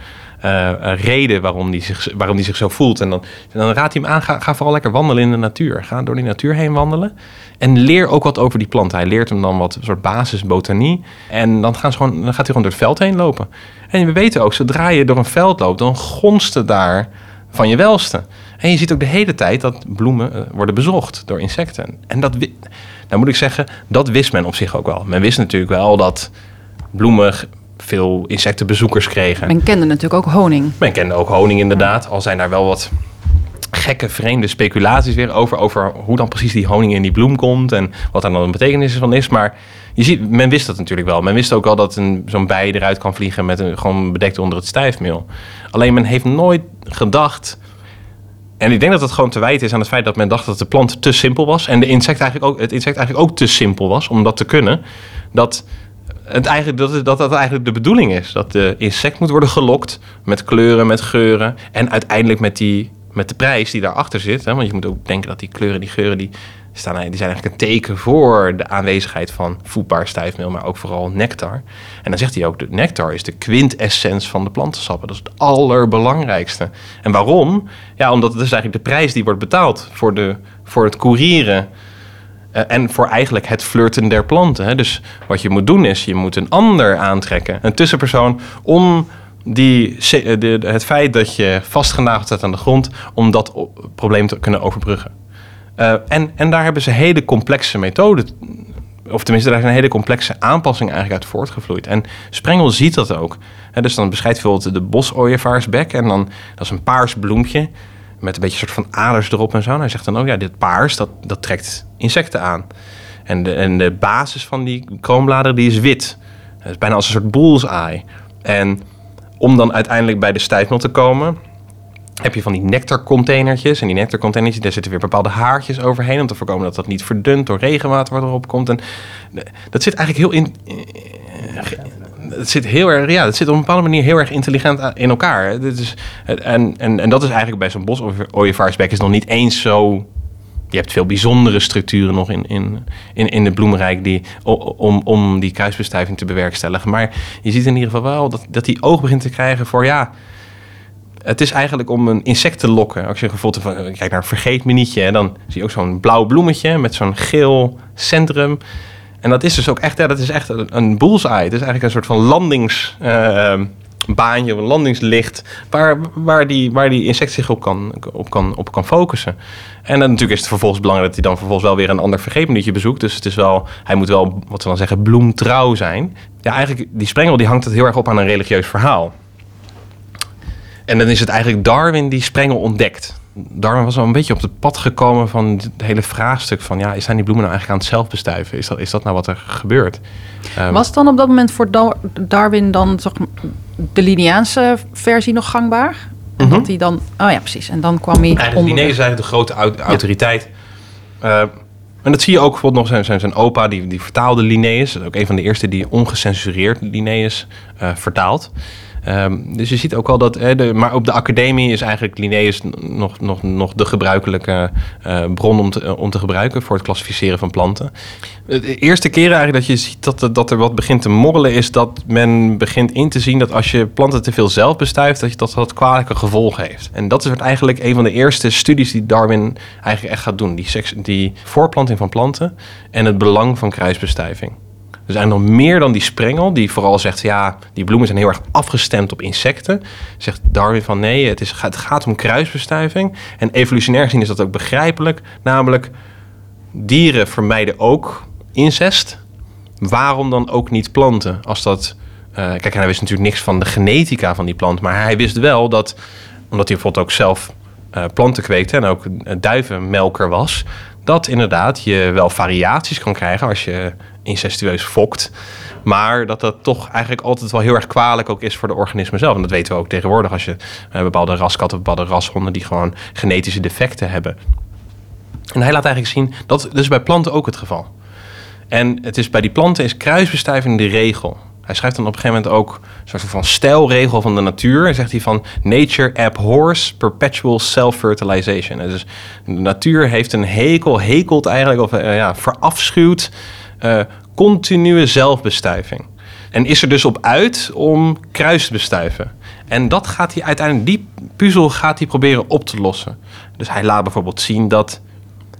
uh, reden waarom die, zich, waarom die zich zo voelt. En dan, dan raadt hij hem aan, ga, vooral lekker wandelen in de natuur. Ga door die natuur heen wandelen. En leer ook wat over die plant. Hij leert hem dan wat soort basisbotanie. En dan, gaan ze gewoon, dan gaat hij gewoon door het veld heen lopen. En we weten ook, zodra je door een veld loopt, dan gonst het daar van je welste. En je ziet ook de hele tijd dat bloemen eh, worden bezocht door insecten. En dat, nou moet ik zeggen, dat wist men op zich ook wel. Men wist natuurlijk wel dat bloemen veel insectenbezoekers kregen. Men kende natuurlijk ook honing. Men kende ook honing inderdaad, al zijn daar wel wat gekke, vreemde speculaties weer over, over hoe dan precies die honing in die bloem komt en wat daar dan een betekenis van is. Maar je ziet, men wist dat natuurlijk wel. Men wist ook wel dat zo'n bij eruit kan vliegen met een, gewoon bedekt onder het stijfmeel. Alleen men heeft nooit gedacht en ik denk dat het gewoon te wijten is aan het feit dat men dacht dat de plant te simpel was. En de insect eigenlijk ook, het insect eigenlijk ook te simpel was om dat te kunnen. Dat, het eigenlijk, dat, dat dat eigenlijk de bedoeling is. Dat de insect moet worden gelokt met kleuren, met geuren. En uiteindelijk met, die, met de prijs die daarachter zit. Hè? Want je moet ook denken dat die kleuren, die geuren, die staan, die zijn eigenlijk een teken voor de aanwezigheid van voedbaar stijfmeel, maar ook vooral nectar. En dan zegt hij ook, de nectar is de quintessens van de plantensappen. Dat is het allerbelangrijkste. En waarom? Ja, omdat het is eigenlijk de prijs die wordt betaald voor, de, voor het courieren uh, en voor eigenlijk het flirten der planten. Dus wat je moet doen is, je moet een ander aantrekken, een tussenpersoon, om die, de, het feit dat je vastgenageld staat aan de grond, om dat probleem te kunnen overbruggen. Uh, en, en daar hebben ze hele complexe methoden, of tenminste, daar is een hele complexe aanpassing eigenlijk uit voortgevloeid. En Sprengel ziet dat ook. dus dan beschrijft bijvoorbeeld de bosooievaarsbek en dan, dat is een paars bloempje met een beetje een soort van aders erop en zo. En hij zegt dan ook, ja, dit paars, dat, dat trekt insecten aan. En de, en de basis van die kroonbladeren, die is wit. Dat is bijna als een soort bullseye. En om dan uiteindelijk bij de stijfmel te komen heb je van die nectarcontainertjes. En die nectarcontainertjes, daar zitten weer bepaalde haartjes overheen... om te voorkomen dat dat niet verdunt door regenwater wat erop komt. En dat zit eigenlijk heel in... Het zit heel erg, ja, het zit op een bepaalde manier heel erg intelligent in elkaar. Dit is, en, en, en dat is eigenlijk bij zo'n bosooievaarsbek is nog niet eens zo je hebt veel bijzondere structuren nog in, in, in, in de bloemenrijk die, om, om die kruisbestuiving te bewerkstelligen. Maar je ziet in ieder geval wel dat, dat die oog begint te krijgen voor ja, het is eigenlijk om een insect te lokken. Als je bijvoorbeeld van, kijk naar een vergeetminietje, dan zie je ook zo'n blauw bloemetje met zo'n geel centrum. En dat is dus ook echt, ja, dat is echt een, een bullseye. Het is eigenlijk een soort van landingsbaantje, uh, een landingslicht, waar, waar, die, waar die insect zich op kan, op, kan, op kan focussen. En dan natuurlijk is het vervolgens belangrijk dat hij dan vervolgens wel weer een ander vergeetminietje bezoekt. Dus het is wel, hij moet wel, wat we dan zeggen, bloemtrouw zijn. Ja, eigenlijk, die sprengel die hangt het heel erg op aan een religieus verhaal. En dan is het eigenlijk Darwin die sprengel ontdekt. Darwin was al een beetje op het pad gekomen van het hele vraagstuk van... ja, zijn die bloemen nou eigenlijk aan het zelfbestuiven? Is dat, is dat nou wat er gebeurt? Um, was dan op dat moment voor Darwin dan toch de Linneaanse versie nog gangbaar? En mhm. dat hij dan... Oh ja, precies. En dan kwam hij... Linné is eigenlijk de grote autoriteit... Uh, En dat zie je ook bijvoorbeeld nog zijn, zijn, zijn opa, die, die vertaalde Linnaeus. Dat is ook een van de eerste die ongecensureerd Linnaeus uh, vertaalt. Um, dus je ziet ook al dat, hè, de, maar op de academie is eigenlijk Linnaeus nog, nog, nog de gebruikelijke uh, bron om te, om te gebruiken voor het klassificeren van planten. De eerste keer eigenlijk dat je ziet dat, dat er wat begint te morrelen, is dat men begint in te zien dat als je planten te veel zelf bestuift, dat je, dat, dat kwalijke gevolgen heeft. En dat is eigenlijk een van de eerste studies die Darwin eigenlijk echt gaat doen. Die, seks, die voorplanting van planten en het belang van kruisbestuiving. Er zijn nog meer dan die sprengel, die vooral zegt: ja, die bloemen zijn heel erg afgestemd op insecten. Zegt Darwin van nee, het, is, het gaat om kruisbestuiving. En evolutionair gezien is dat ook begrijpelijk. Namelijk, dieren vermijden ook incest. Waarom dan ook niet planten? Als dat. Uh, kijk, hij wist natuurlijk niks van de genetica van die plant. Maar hij wist wel dat, omdat hij bijvoorbeeld ook zelf uh, planten kweekte en ook duivenmelker was, dat inderdaad je wel variaties kan krijgen als je incestueus fokt. Maar dat dat toch eigenlijk altijd wel heel erg kwalijk ook is voor de organismen zelf. En dat weten we ook tegenwoordig als je uh, bepaalde raskatten, bepaalde rashonden die gewoon genetische defecten hebben. En hij laat eigenlijk zien, dat, dat is bij planten ook het geval. En het is bij die planten is kruisbestuiving de regel. Hij schrijft dan op een gegeven moment ook een soort van stijlregel van de natuur. Hij zegt hij van nature abhors perpetual self-fertilization. Dus de natuur heeft een hekel, hekelt eigenlijk, of uh, ja, verafschuwt uh, continue zelfbestuiving. En is er dus op uit om kruis te bestuiven. En dat gaat hij uiteindelijk, die puzzel gaat hij proberen op te lossen. Dus hij laat bijvoorbeeld zien dat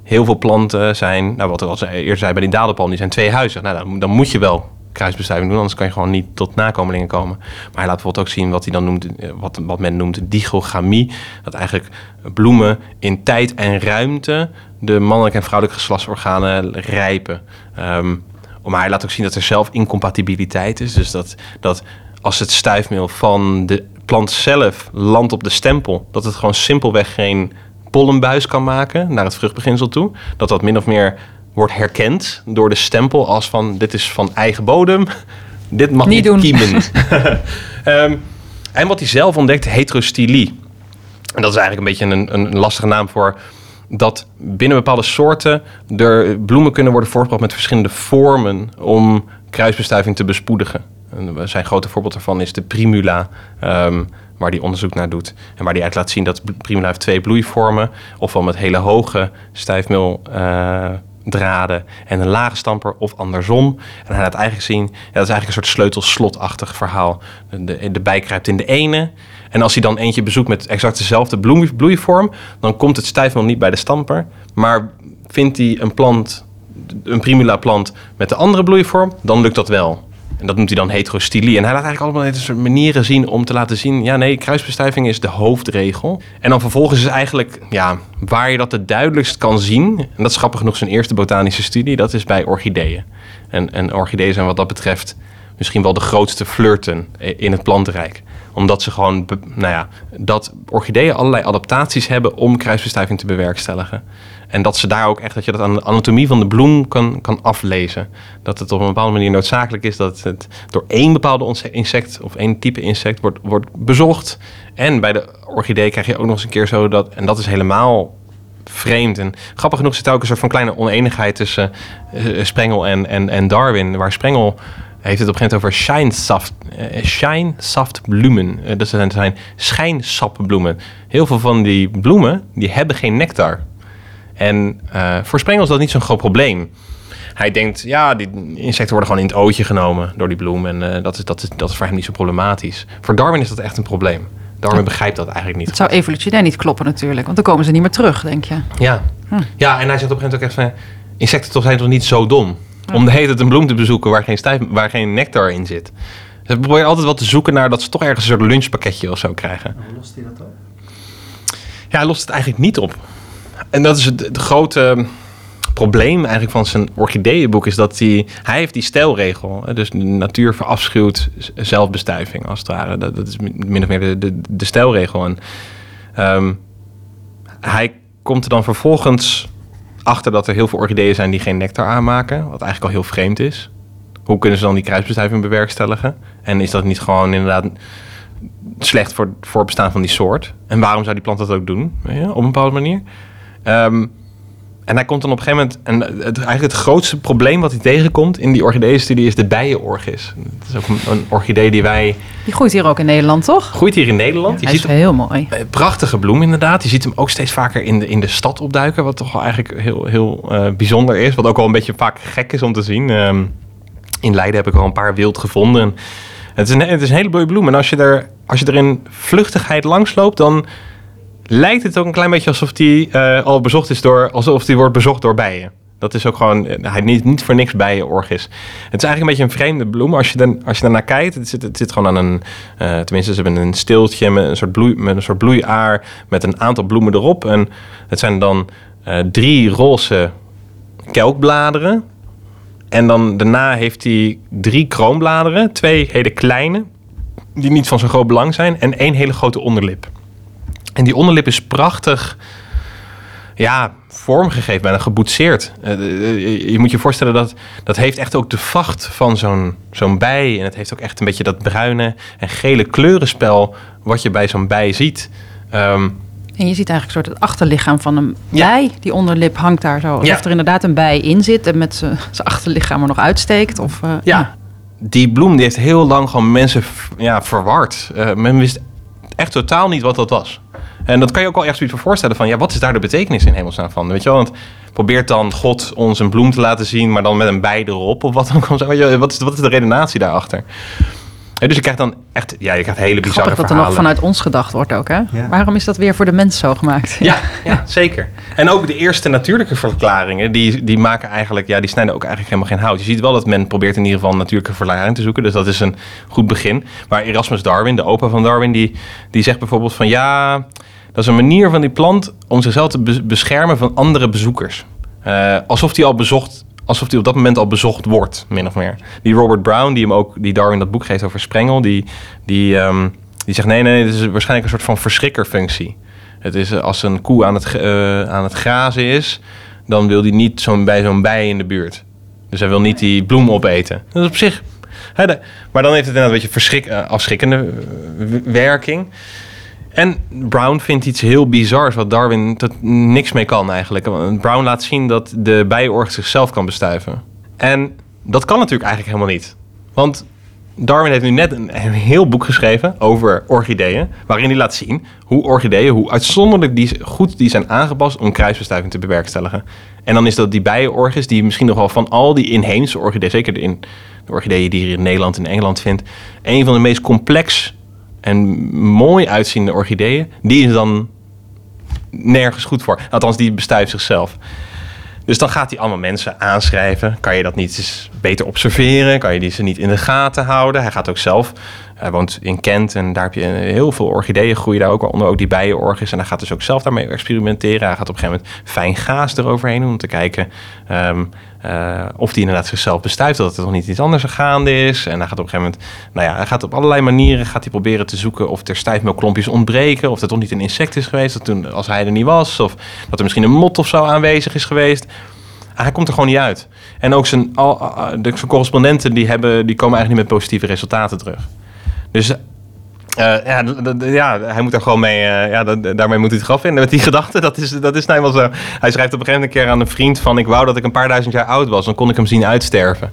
heel veel planten zijn, nou wat ik al eerder zei bij die dadelpalm, die zijn twee huizen. Nou, dan, dan moet je wel kruisbestuiving doen, anders kan je gewoon niet tot nakomelingen komen. Maar hij laat bijvoorbeeld ook zien wat hij dan noemt, eh, wat, wat men noemt dichogamie. Dat eigenlijk bloemen in tijd en ruimte de mannelijke en vrouwelijke geslachtsorganen rijpen. Um, maar hij laat ook zien dat er zelf incompatibiliteit is. Dus dat, dat als het stuifmeel van de plant zelf landt op de stempel, dat het gewoon simpelweg geen pollenbuis kan maken naar het vruchtbeginsel toe. Dat dat min of meer wordt herkend door de stempel als van dit is van eigen bodem, dit mag niet, niet kiemen. um, en wat hij zelf ontdekt, heterostylie. En dat is eigenlijk een beetje een, een lastige naam voor dat binnen bepaalde soorten er bloemen kunnen worden voortgebracht met verschillende vormen om kruisbestuiving te bespoedigen. En zijn grote voorbeeld daarvan is de primula, um, waar die onderzoek naar doet. En waar die uit laat zien dat primula heeft twee bloeivormen, ofwel met hele hoge stijfmeeldraden uh, en een lage stamper, of andersom. En hij laat eigenlijk zien, ja, dat is eigenlijk een soort sleutelslotachtig verhaal. De, de bij kruipt in de ene en als hij dan eentje bezoekt met exact dezelfde bloeivorm, dan komt het stijfmeel niet bij de stamper. Maar vindt hij een plant, een primula plant met de andere bloeivorm, dan lukt dat wel. En dat noemt hij dan heterostylie. En hij laat eigenlijk allemaal soort manieren zien om te laten zien... ja, nee, kruisbestuiving is de hoofdregel. En dan vervolgens is eigenlijk, ja, waar je dat het duidelijkst kan zien... en dat is grappig genoeg zijn eerste botanische studie... dat is bij orchideeën. En, en orchideeën zijn wat dat betreft misschien wel de grootste flirten in het plantenrijk omdat ze gewoon, nou ja, dat orchideeën allerlei adaptaties hebben om kruisbestuiving te bewerkstelligen. En dat ze daar ook echt, dat je dat aan de anatomie van de bloem kan, kan aflezen. Dat het op een bepaalde manier noodzakelijk is dat het door één bepaalde insect of één type insect wordt, wordt bezocht. En bij de orchidee krijg je ook nog eens een keer zo dat, en dat is helemaal vreemd. En grappig genoeg zit er ook een soort van kleine oneenigheid tussen uh, Sprengel en, en, en Darwin. Waar Sprengel heeft het op een gegeven moment over shine soft, uh, shine soft bloemen. Uh, dat zijn, schijnsappbloemen. Heel veel van die bloemen die hebben geen nectar. En uh, voor Sprengel is dat niet zo'n groot probleem. Hij denkt, ja, die insecten worden gewoon in het ootje genomen door die bloem. En dat, is, dat, is, dat is voor hem niet zo problematisch. Voor Darwin is dat echt een probleem. Darwin begrijpt dat eigenlijk niet. Het zou evolutionair niet kloppen natuurlijk. Want dan komen ze niet meer terug, denk je. Ja, hm. ja en hij zegt op een gegeven moment ook echt van... Insecten toch zijn toch niet zo dom? Om de hele tijd een bloem te bezoeken waar geen, stijf, waar geen nectar in zit. Ze proberen altijd wat te zoeken naar dat ze toch ergens een soort lunchpakketje of zo krijgen. Hoe lost hij dat op? Ja, hij lost het eigenlijk niet op. En dat is het, grote probleem eigenlijk van zijn orchideeënboek is dat hij, hij heeft die stijlregel. Dus de natuur verafschuwt zelfbestuiving als het ware. Dat, dat is min of meer de, de. En um, hij komt er dan vervolgens achter dat er heel veel orchideeën zijn die geen nectar aanmaken. Wat eigenlijk al heel vreemd is. Hoe kunnen ze dan die kruisbestuiving bewerkstelligen? En is dat niet gewoon inderdaad slecht voor het voorbestaan van die soort? En waarom zou die plant dat ook doen? Op een bepaalde manier. Um, en hij komt dan op een gegeven moment... En het, eigenlijk het grootste probleem wat hij tegenkomt in die orchideeënstudie is de bijenorgis. Dat is ook een, een orchidee die wij... Die groeit hier ook in Nederland, toch? Groeit hier in Nederland. Ja, hij is heel mooi. Een prachtige bloem inderdaad. Je ziet hem ook steeds vaker in de, in de stad opduiken. Wat toch wel eigenlijk heel, heel uh, bijzonder is. Wat ook wel een beetje vaak gek is om te zien. Um, in Leiden heb ik al een paar wild gevonden. Het is een, het is een hele mooie bloem. En als je er, als je er in vluchtigheid langs loopt, dan lijkt het ook een klein beetje alsof die uh, al bezocht is door, alsof die wordt bezocht door bijen. Dat is ook gewoon, hij niet, niet voor niks bijenorg is. Het is eigenlijk een beetje een vreemde bloem. Als je, dan, als je naar kijkt, het zit, het zit gewoon aan een, uh, tenminste ze hebben een stiltje met een soort, bloei, met een soort bloeiaar, met een aantal bloemen erop. En het zijn dan drie roze kelkbladeren. En dan daarna heeft hij drie kroonbladeren, twee hele kleine, die niet van zo groot belang zijn, en één hele grote onderlip. En die onderlip is prachtig ja, vormgegeven, bijna geboetseerd. Uh, je moet je voorstellen dat dat heeft echt ook de vacht van zo'n zo'n bij. En het heeft ook echt een beetje dat bruine en gele kleurenspel wat je bij zo'n bij ziet. Um, en je ziet eigenlijk een soort het achterlichaam van een bij. Ja. Die onderlip hangt daar zo. Alsof ja. er inderdaad een bij in zit en met zijn achterlichaam er nog uitsteekt. Of, uh, ja. ja. die bloem die heeft heel lang gewoon mensen ja, verward. Uh, men wist echt totaal niet wat dat was. En dat kan je ook wel echt zoiets voor voorstellen van, ja, wat is daar de betekenis in hemelsnaam van? Weet je wel, want probeert dan God ons een bloem te laten zien, maar dan met een bij erop of wat dan ook. Wat is, wat is de redenatie daarachter? dus je krijgt dan echt, ja, je krijgt hele bizarre Grappig dat er nog vanuit ons gedacht wordt ook, hè? Ja. Waarom is dat weer voor de mens zo gemaakt? Ja, ja, zeker. En ook de eerste natuurlijke verklaringen, die, die maken eigenlijk, ja, die snijden ook eigenlijk helemaal geen hout. Je ziet wel dat men probeert in ieder geval een natuurlijke verklaring te zoeken, dus dat is een goed begin. Maar Erasmus Darwin, de opa van Darwin, die, die zegt bijvoorbeeld van, ja, dat is een manier van die plant om zichzelf te beschermen van andere bezoekers. Uh, alsof die al bezocht alsof hij op dat moment al bezocht wordt, min of meer. Die Robert Brown, die hem ook, die Darwin dat boek geeft over Sprengel, die, die, um, die zegt: nee, nee, dit is waarschijnlijk een soort van verschrikkerfunctie. Het is eh, als een koe aan het, uh, aan het grazen is, dan wil hij niet zo'n bij zo'n bij in de buurt. Dus hij wil niet die bloem opeten. Dat is op zich. Maar dan heeft het inderdaad een beetje verschrik, afschrikkende werking. En Brown vindt iets heel bizars wat Darwin tot niks mee kan eigenlijk. Brown laat zien dat de bijenorg zichzelf kan bestuiven. En dat kan natuurlijk eigenlijk helemaal niet. Want Darwin heeft nu net een, een heel boek geschreven over orchideeën. Waarin hij laat zien hoe orchideeën, hoe uitzonderlijk die, goed die zijn aangepast om kruisbestuiving te bewerkstelligen. En dan is dat die bijenorgis die misschien nog wel van al die inheemse orchideeën, zeker in, de orchideeën die je in Nederland en Engeland vindt, een van de meest complex en mooi uitziende orchideeën, die is dan nergens goed voor. Althans, die bestuift zichzelf. Dus dan gaat hij allemaal mensen aanschrijven. Kan je dat niet eens beter observeren? Kan je die ze niet in de gaten houden? Hij gaat ook zelf hij woont in Kent en daar heb je heel veel orchideeën groeien daar ook, waaronder ook die bijenorgis. En hij gaat dus ook zelf daarmee experimenteren. Hij gaat op een gegeven moment fijn gaas eroverheen om te kijken um, uh, of die inderdaad zichzelf bestuift, dat er nog niet iets anders gaande is. En hij gaat op een gegeven moment, nou ja, hij gaat op allerlei manieren gaat hij proberen te zoeken of er stijfmelklompjes ontbreken, of er toch niet een insect is geweest, dat toen, als hij er niet was, of dat er misschien een mot of zo aanwezig is geweest hij komt er gewoon niet uit. En ook zijn, al, de, correspondenten die, hebben, die komen eigenlijk niet met positieve resultaten terug. Dus uh, ja, ja, hij moet er gewoon mee. Uh, ja, daarmee moet hij het graf vinden met die gedachte. Dat is, dat is nou wel zo. Hij schrijft op een gegeven moment een keer aan een vriend van... ik wou dat ik een paar duizend jaar oud was. Dan kon ik hem zien uitsterven.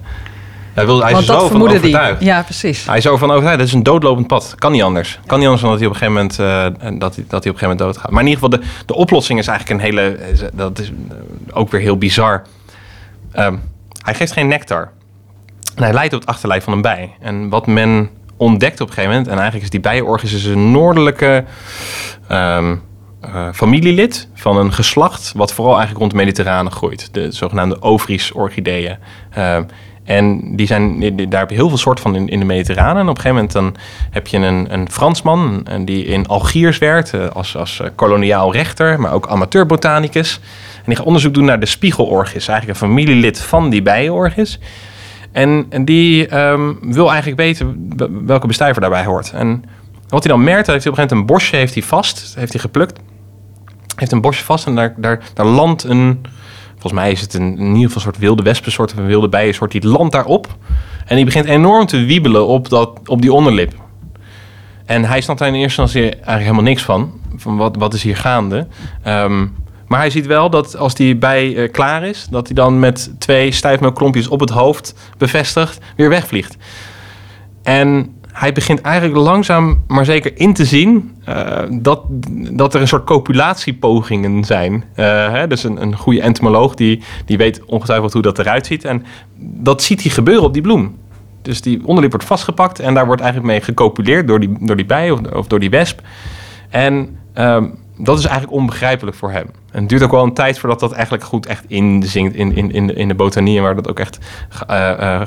Hij, wil, hij is zo van overtuigd. Die. Ja, precies. Hij is zo van overtuigd. Dat is een doodlopend pad. Kan niet anders. Kan niet anders dan dat hij op een gegeven moment, uh, dat hij, dat hij op een gegeven moment doodgaat. Maar in ieder geval, de, de oplossing is eigenlijk een hele... Dat is ook weer heel bizar. Um, hij geeft geen nectar. En hij leidt op het achterlijf van een bij. En wat men ontdekt op een gegeven moment. En eigenlijk is die bijenorgis dus een noordelijke um, uh, familielid van een geslacht... wat vooral eigenlijk rond de Mediterrane groeit. De zogenaamde Ovries-orchideeën. Uh, en die zijn, daar heb je heel veel soorten van in, in, de Mediterrane. En op een gegeven moment dan heb je een, een Fransman die in Algiers werkt uh, als, als koloniaal rechter, maar ook amateurbotanicus. En die gaat onderzoek doen naar de spiegelorgis, eigenlijk een familielid van die bijenorgis. En, en die um, wil eigenlijk weten welke bestuiver daarbij hoort. En wat hij dan merkt, heeft hij op een gegeven moment een bosje heeft hij vast, heeft hij geplukt. Heeft een bosje vast en daar, daar, daar landt een, volgens mij is het een, in ieder geval soort wilde wespensoort of een wilde bijensoort, die landt daarop. En die begint enorm te wiebelen op, dat, op die onderlip. En hij snapt daar in eerste instantie eigenlijk helemaal niks van. Van wat, wat is hier gaande? Um, maar hij ziet wel dat als die bij uh, klaar is, dat hij dan met twee stijfmelkklompjes op het hoofd bevestigd weer wegvliegt. En hij begint eigenlijk langzaam maar zeker in te zien uh, dat, dat er een soort copulatiepogingen zijn. Uh, hè, dus een, een goede entomoloog die, die weet ongetwijfeld hoe dat eruit ziet. En dat ziet hij gebeuren op die bloem. Dus die onderlip wordt vastgepakt en daar wordt eigenlijk mee gecopuleerd door die, door die bij of, of door die wesp. En um, dat is eigenlijk onbegrijpelijk voor hem. En het duurt ook wel een tijd voordat dat eigenlijk goed echt inzinkt in, in, in, de, in de botanie... en waar dat ook echt uh, uh,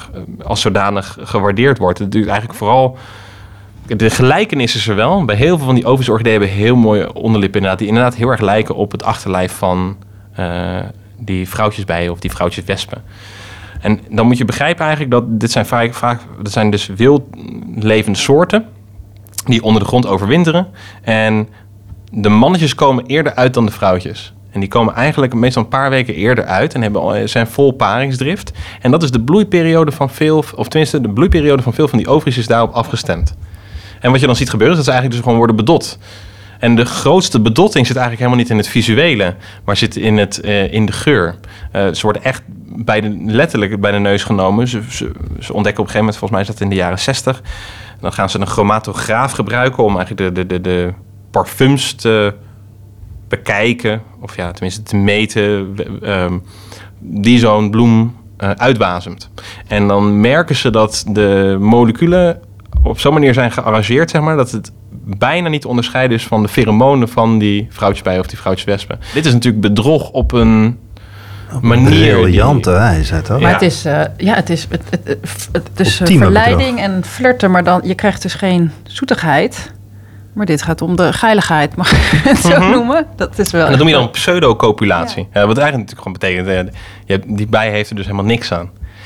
als zodanig gewaardeerd wordt. Het duurt eigenlijk vooral... De gelijkenis is er wel. Bij heel veel van die ovisorchideeën hebben heel mooie onderlippen inderdaad... die inderdaad heel erg lijken op het achterlijf van uh, die vrouwtjesbijen of die vrouwtjeswespen. En dan moet je begrijpen eigenlijk dat dit zijn vaak, vaak dat zijn dus wild levende soorten... die onder de grond overwinteren... en de mannetjes komen eerder uit dan de vrouwtjes. En die komen eigenlijk meestal een paar weken eerder uit en hebben, zijn vol paringsdrift. En dat is de bloeiperiode van veel, of tenminste de bloeiperiode van veel van die ovaries is daarop afgestemd. En wat je dan ziet gebeuren is dat ze eigenlijk dus gewoon worden bedot. En de grootste bedotting zit eigenlijk helemaal niet in het visuele, maar zit in, het, uh, in de geur. Uh, ze worden echt bij de, letterlijk bij de neus genomen. Ze, ze, ze, ontdekken op een gegeven moment, volgens mij is dat in de jaren 60. Dan gaan ze een chromatograaf gebruiken om eigenlijk de, de, de, de parfums te bekijken, of ja, tenminste te meten, um, die zo'n bloem uh, uitwasemt. En dan merken ze dat de moleculen op zo'n manier zijn gearrangeerd, zeg maar, dat het bijna niet te onderscheiden is van de pheromonen van die vrouwtjesbijen of die vrouwtjeswespen. Dit is natuurlijk bedrog op een op manier. Briljante wijze, toch? Maar ja. het is, uh, ja, het is, het, het, het, het is verleiding bedrog. en flirten, maar dan je krijgt dus geen zoetigheid. Maar dit gaat om de geiligheid, mag ik het zo Mhm. noemen? Dat is wel. En dat noem je dan pseudocopulatie. Ja. wat eigenlijk natuurlijk gewoon betekent, eh, je hebt, die bij heeft er dus helemaal niks aan.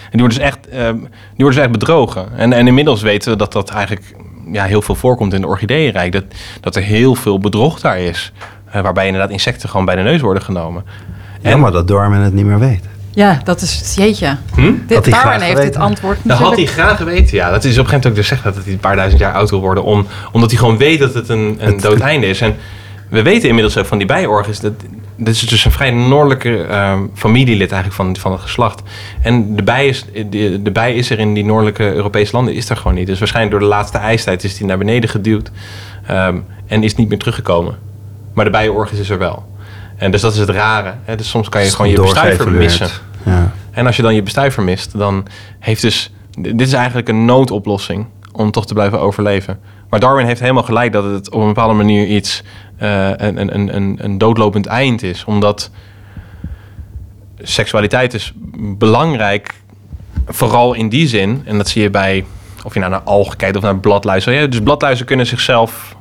En die wordt dus echt, uh, die wordt dus echt bedrogen. En, en inmiddels weten we dat dat eigenlijk ja, heel veel voorkomt in de orchideeënrijk. Dat, dat er heel veel bedrog daar is. Uh, waarbij inderdaad insecten gewoon bij de neus worden genomen. Jammer dat Darwin het niet meer weet. Ja, dat is jeetje. Hm? Dit, Darwin heeft dit antwoord Dat had hij graag geweten, ja. Dat is op een gegeven moment ook dus zegt dat hij een paar duizend jaar oud wil worden. Om, omdat hij gewoon weet dat het een, een dood einde is. En we weten inmiddels ook van die bijenorgis. Dat, dat is dus een vrij noordelijke uh, familielid eigenlijk van, van het geslacht. En de bij, is, de, de bij is er in die noordelijke Europese landen is er gewoon niet. Dus waarschijnlijk door de laatste ijstijd is die naar beneden geduwd. Um, en is niet meer teruggekomen. Maar de bijenorgis is er wel. En dus dat is het rare. Hè? Dus soms kan je gewoon je bestuiver missen. Ja. En als je dan je bestuiver mist, dan heeft dus... Dit is eigenlijk een noodoplossing om toch te blijven overleven. Maar Darwin heeft helemaal gelijk dat het op een bepaalde manier iets... Uh, een, een, een, een doodlopend eind is. Omdat seksualiteit is belangrijk, vooral in die zin... en dat zie je bij, of je nou naar algen kijkt of naar bladluizen. Ja, dus bladluizen kunnen zichzelf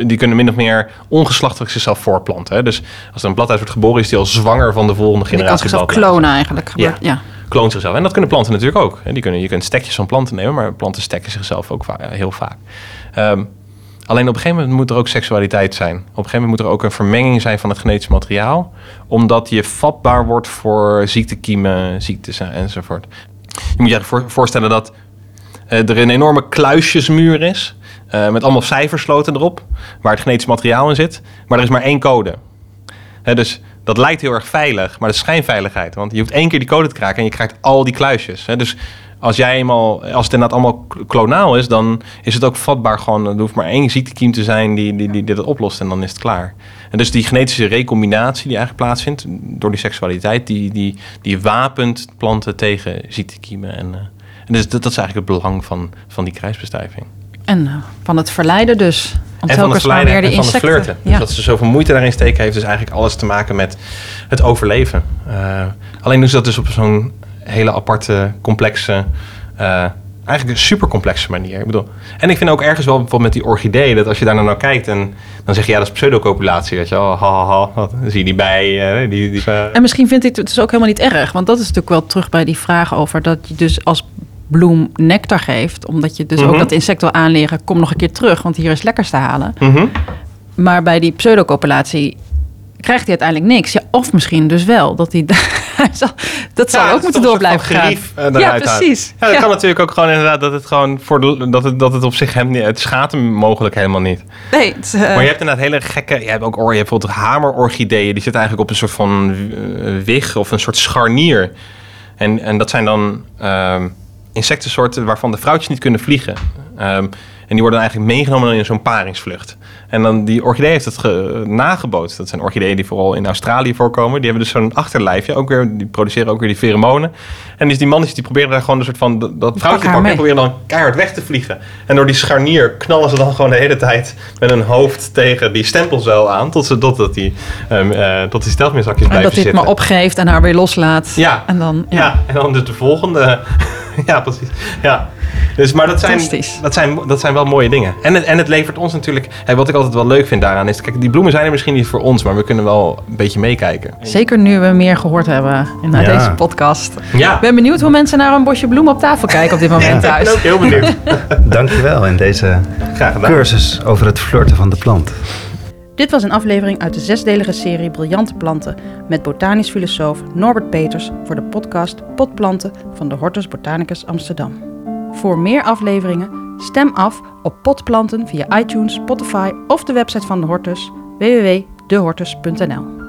die kunnen min of meer ongeslachtelijk zichzelf voorplanten. Hè? Dus als er een bladluis wordt geboren, is die al zwanger van de volgende generatie. Die kan zichzelf klonen eigenlijk. Ja. ja. kloont zichzelf. En dat kunnen planten natuurlijk ook. Hè? Die kunnen, je kunt stekjes van planten nemen, maar planten stekken zichzelf ook va heel vaak. Um, alleen op een gegeven moment moet er ook seksualiteit zijn. Op een gegeven moment moet er ook een vermenging zijn van het genetisch materiaal. Omdat je vatbaar wordt voor ziektekiemen, ziektes enzovoort. Je moet je voor, voorstellen dat er een enorme kluisjesmuur is. Uh, met allemaal cijfersloten erop, waar het genetisch materiaal in zit. Maar er is maar één code. Dus dat lijkt heel erg veilig, maar dat is schijnveiligheid. Want je hoeft één keer die code te kraken en je krijgt al die kluisjes. Dus als, jij eenmaal, als het inderdaad allemaal klonaal is, dan is het ook vatbaar. Gewoon, er hoeft maar één ziektekiem te zijn die, die, die, dat oplost en dan is het klaar. En dus die genetische recombinatie die eigenlijk plaatsvindt door die seksualiteit, die, die, die wapent planten tegen ziektekiemen. En, uh, en dus dat, dat is eigenlijk het belang van, van die kruisbestuiving. En uh, van het verleiden dus. Om en van het verleiden en van het flirten. Ja. Dus dat ze zoveel moeite daarin steken heeft dus eigenlijk alles te maken met het overleven. Uh, alleen doen ze dat dus op zo'n hele aparte, complexe... Uh, eigenlijk een super complexe manier. Ik bedoel, en ik vind ook ergens wel bijvoorbeeld met die orchideeën... dat als je daar nou naar kijkt en dan zeg je... ja, dat is pseudocopulatie, weet je wel. Ha, ha, ha. Wat, dan zie je die bij. Uh, die, die. En misschien vind ik het dus ook helemaal niet erg. Want dat is natuurlijk wel terug bij die vraag over... dat je dus als bloem nectar geeft. Omdat je dus mm -hmm. ook dat insect wil aanleren. Kom nog een keer terug, want hier is lekkers te halen. Mm -hmm. Maar bij die pseudocopulatie krijgt hij uiteindelijk niks. Ja, of misschien dus wel. Dat hij, dat zou Ja, ook moeten door blijven gaan. eh, ja, precies. Ja, dat Ja. kan natuurlijk ook gewoon inderdaad dat het gewoon voor de, dat, het, dat het op zich hem niet, het schaadt hem mogelijk helemaal niet. Nee, het, eh, Maar je hebt inderdaad hele gekke, je hebt ook je hebt bijvoorbeeld hamerorchideeën, die zitten eigenlijk op een soort van eh, wig of een soort scharnier. En, en dat zijn dan ehm, insectensoorten waarvan de vrouwtjes niet kunnen vliegen. Ehm, en die worden dan eigenlijk meegenomen in zo'n paringsvlucht. En dan die orchidee heeft het ge- nagebootst. Dat zijn orchideeën die vooral in Australië voorkomen. Die hebben dus zo'n achterlijfje, ook weer, die produceren ook weer die pheromonen. En dus die mannetjes die proberen daar gewoon een soort van dat dat vrouwtje te pakken en proberen dan keihard weg te vliegen. En door die scharnier knallen ze dan gewoon de hele tijd met hun hoofd tegen die stempelzuil aan. Tot, ze, tot, die, ehm eh, tot die steltmeerzakjes en blijven dat hij het zitten. maar opgeeft en haar weer loslaat. Ja. En dan, ja. Ja. en dan dus de volgende. ja, precies. Ja. Dus, maar dat zijn, Fantastisch. dat, zijn, dat zijn wel mooie dingen. En het, en het levert ons natuurlijk... Hey, wat ik altijd wel leuk vind daaraan is... Kijk, die bloemen zijn er misschien niet voor ons... maar we kunnen wel een beetje meekijken. Zeker nu we meer gehoord hebben in Ja. deze podcast. Ja, Ik ben benieuwd hoe mensen naar een bosje bloemen op tafel kijken op dit moment ik ben thuis. ook heel benieuwd. Dankjewel in deze Graag gedaan. cursus over het flirten van de plant. Dit was een aflevering uit de zesdelige serie Briljante Planten met botanisch filosoof Norbert Peters voor de podcast Potplanten van de Hortus Botanicus Amsterdam. Voor meer afleveringen stem af op potplanten via iTunes, Spotify of de website van de Hortus www.dehortus.nl.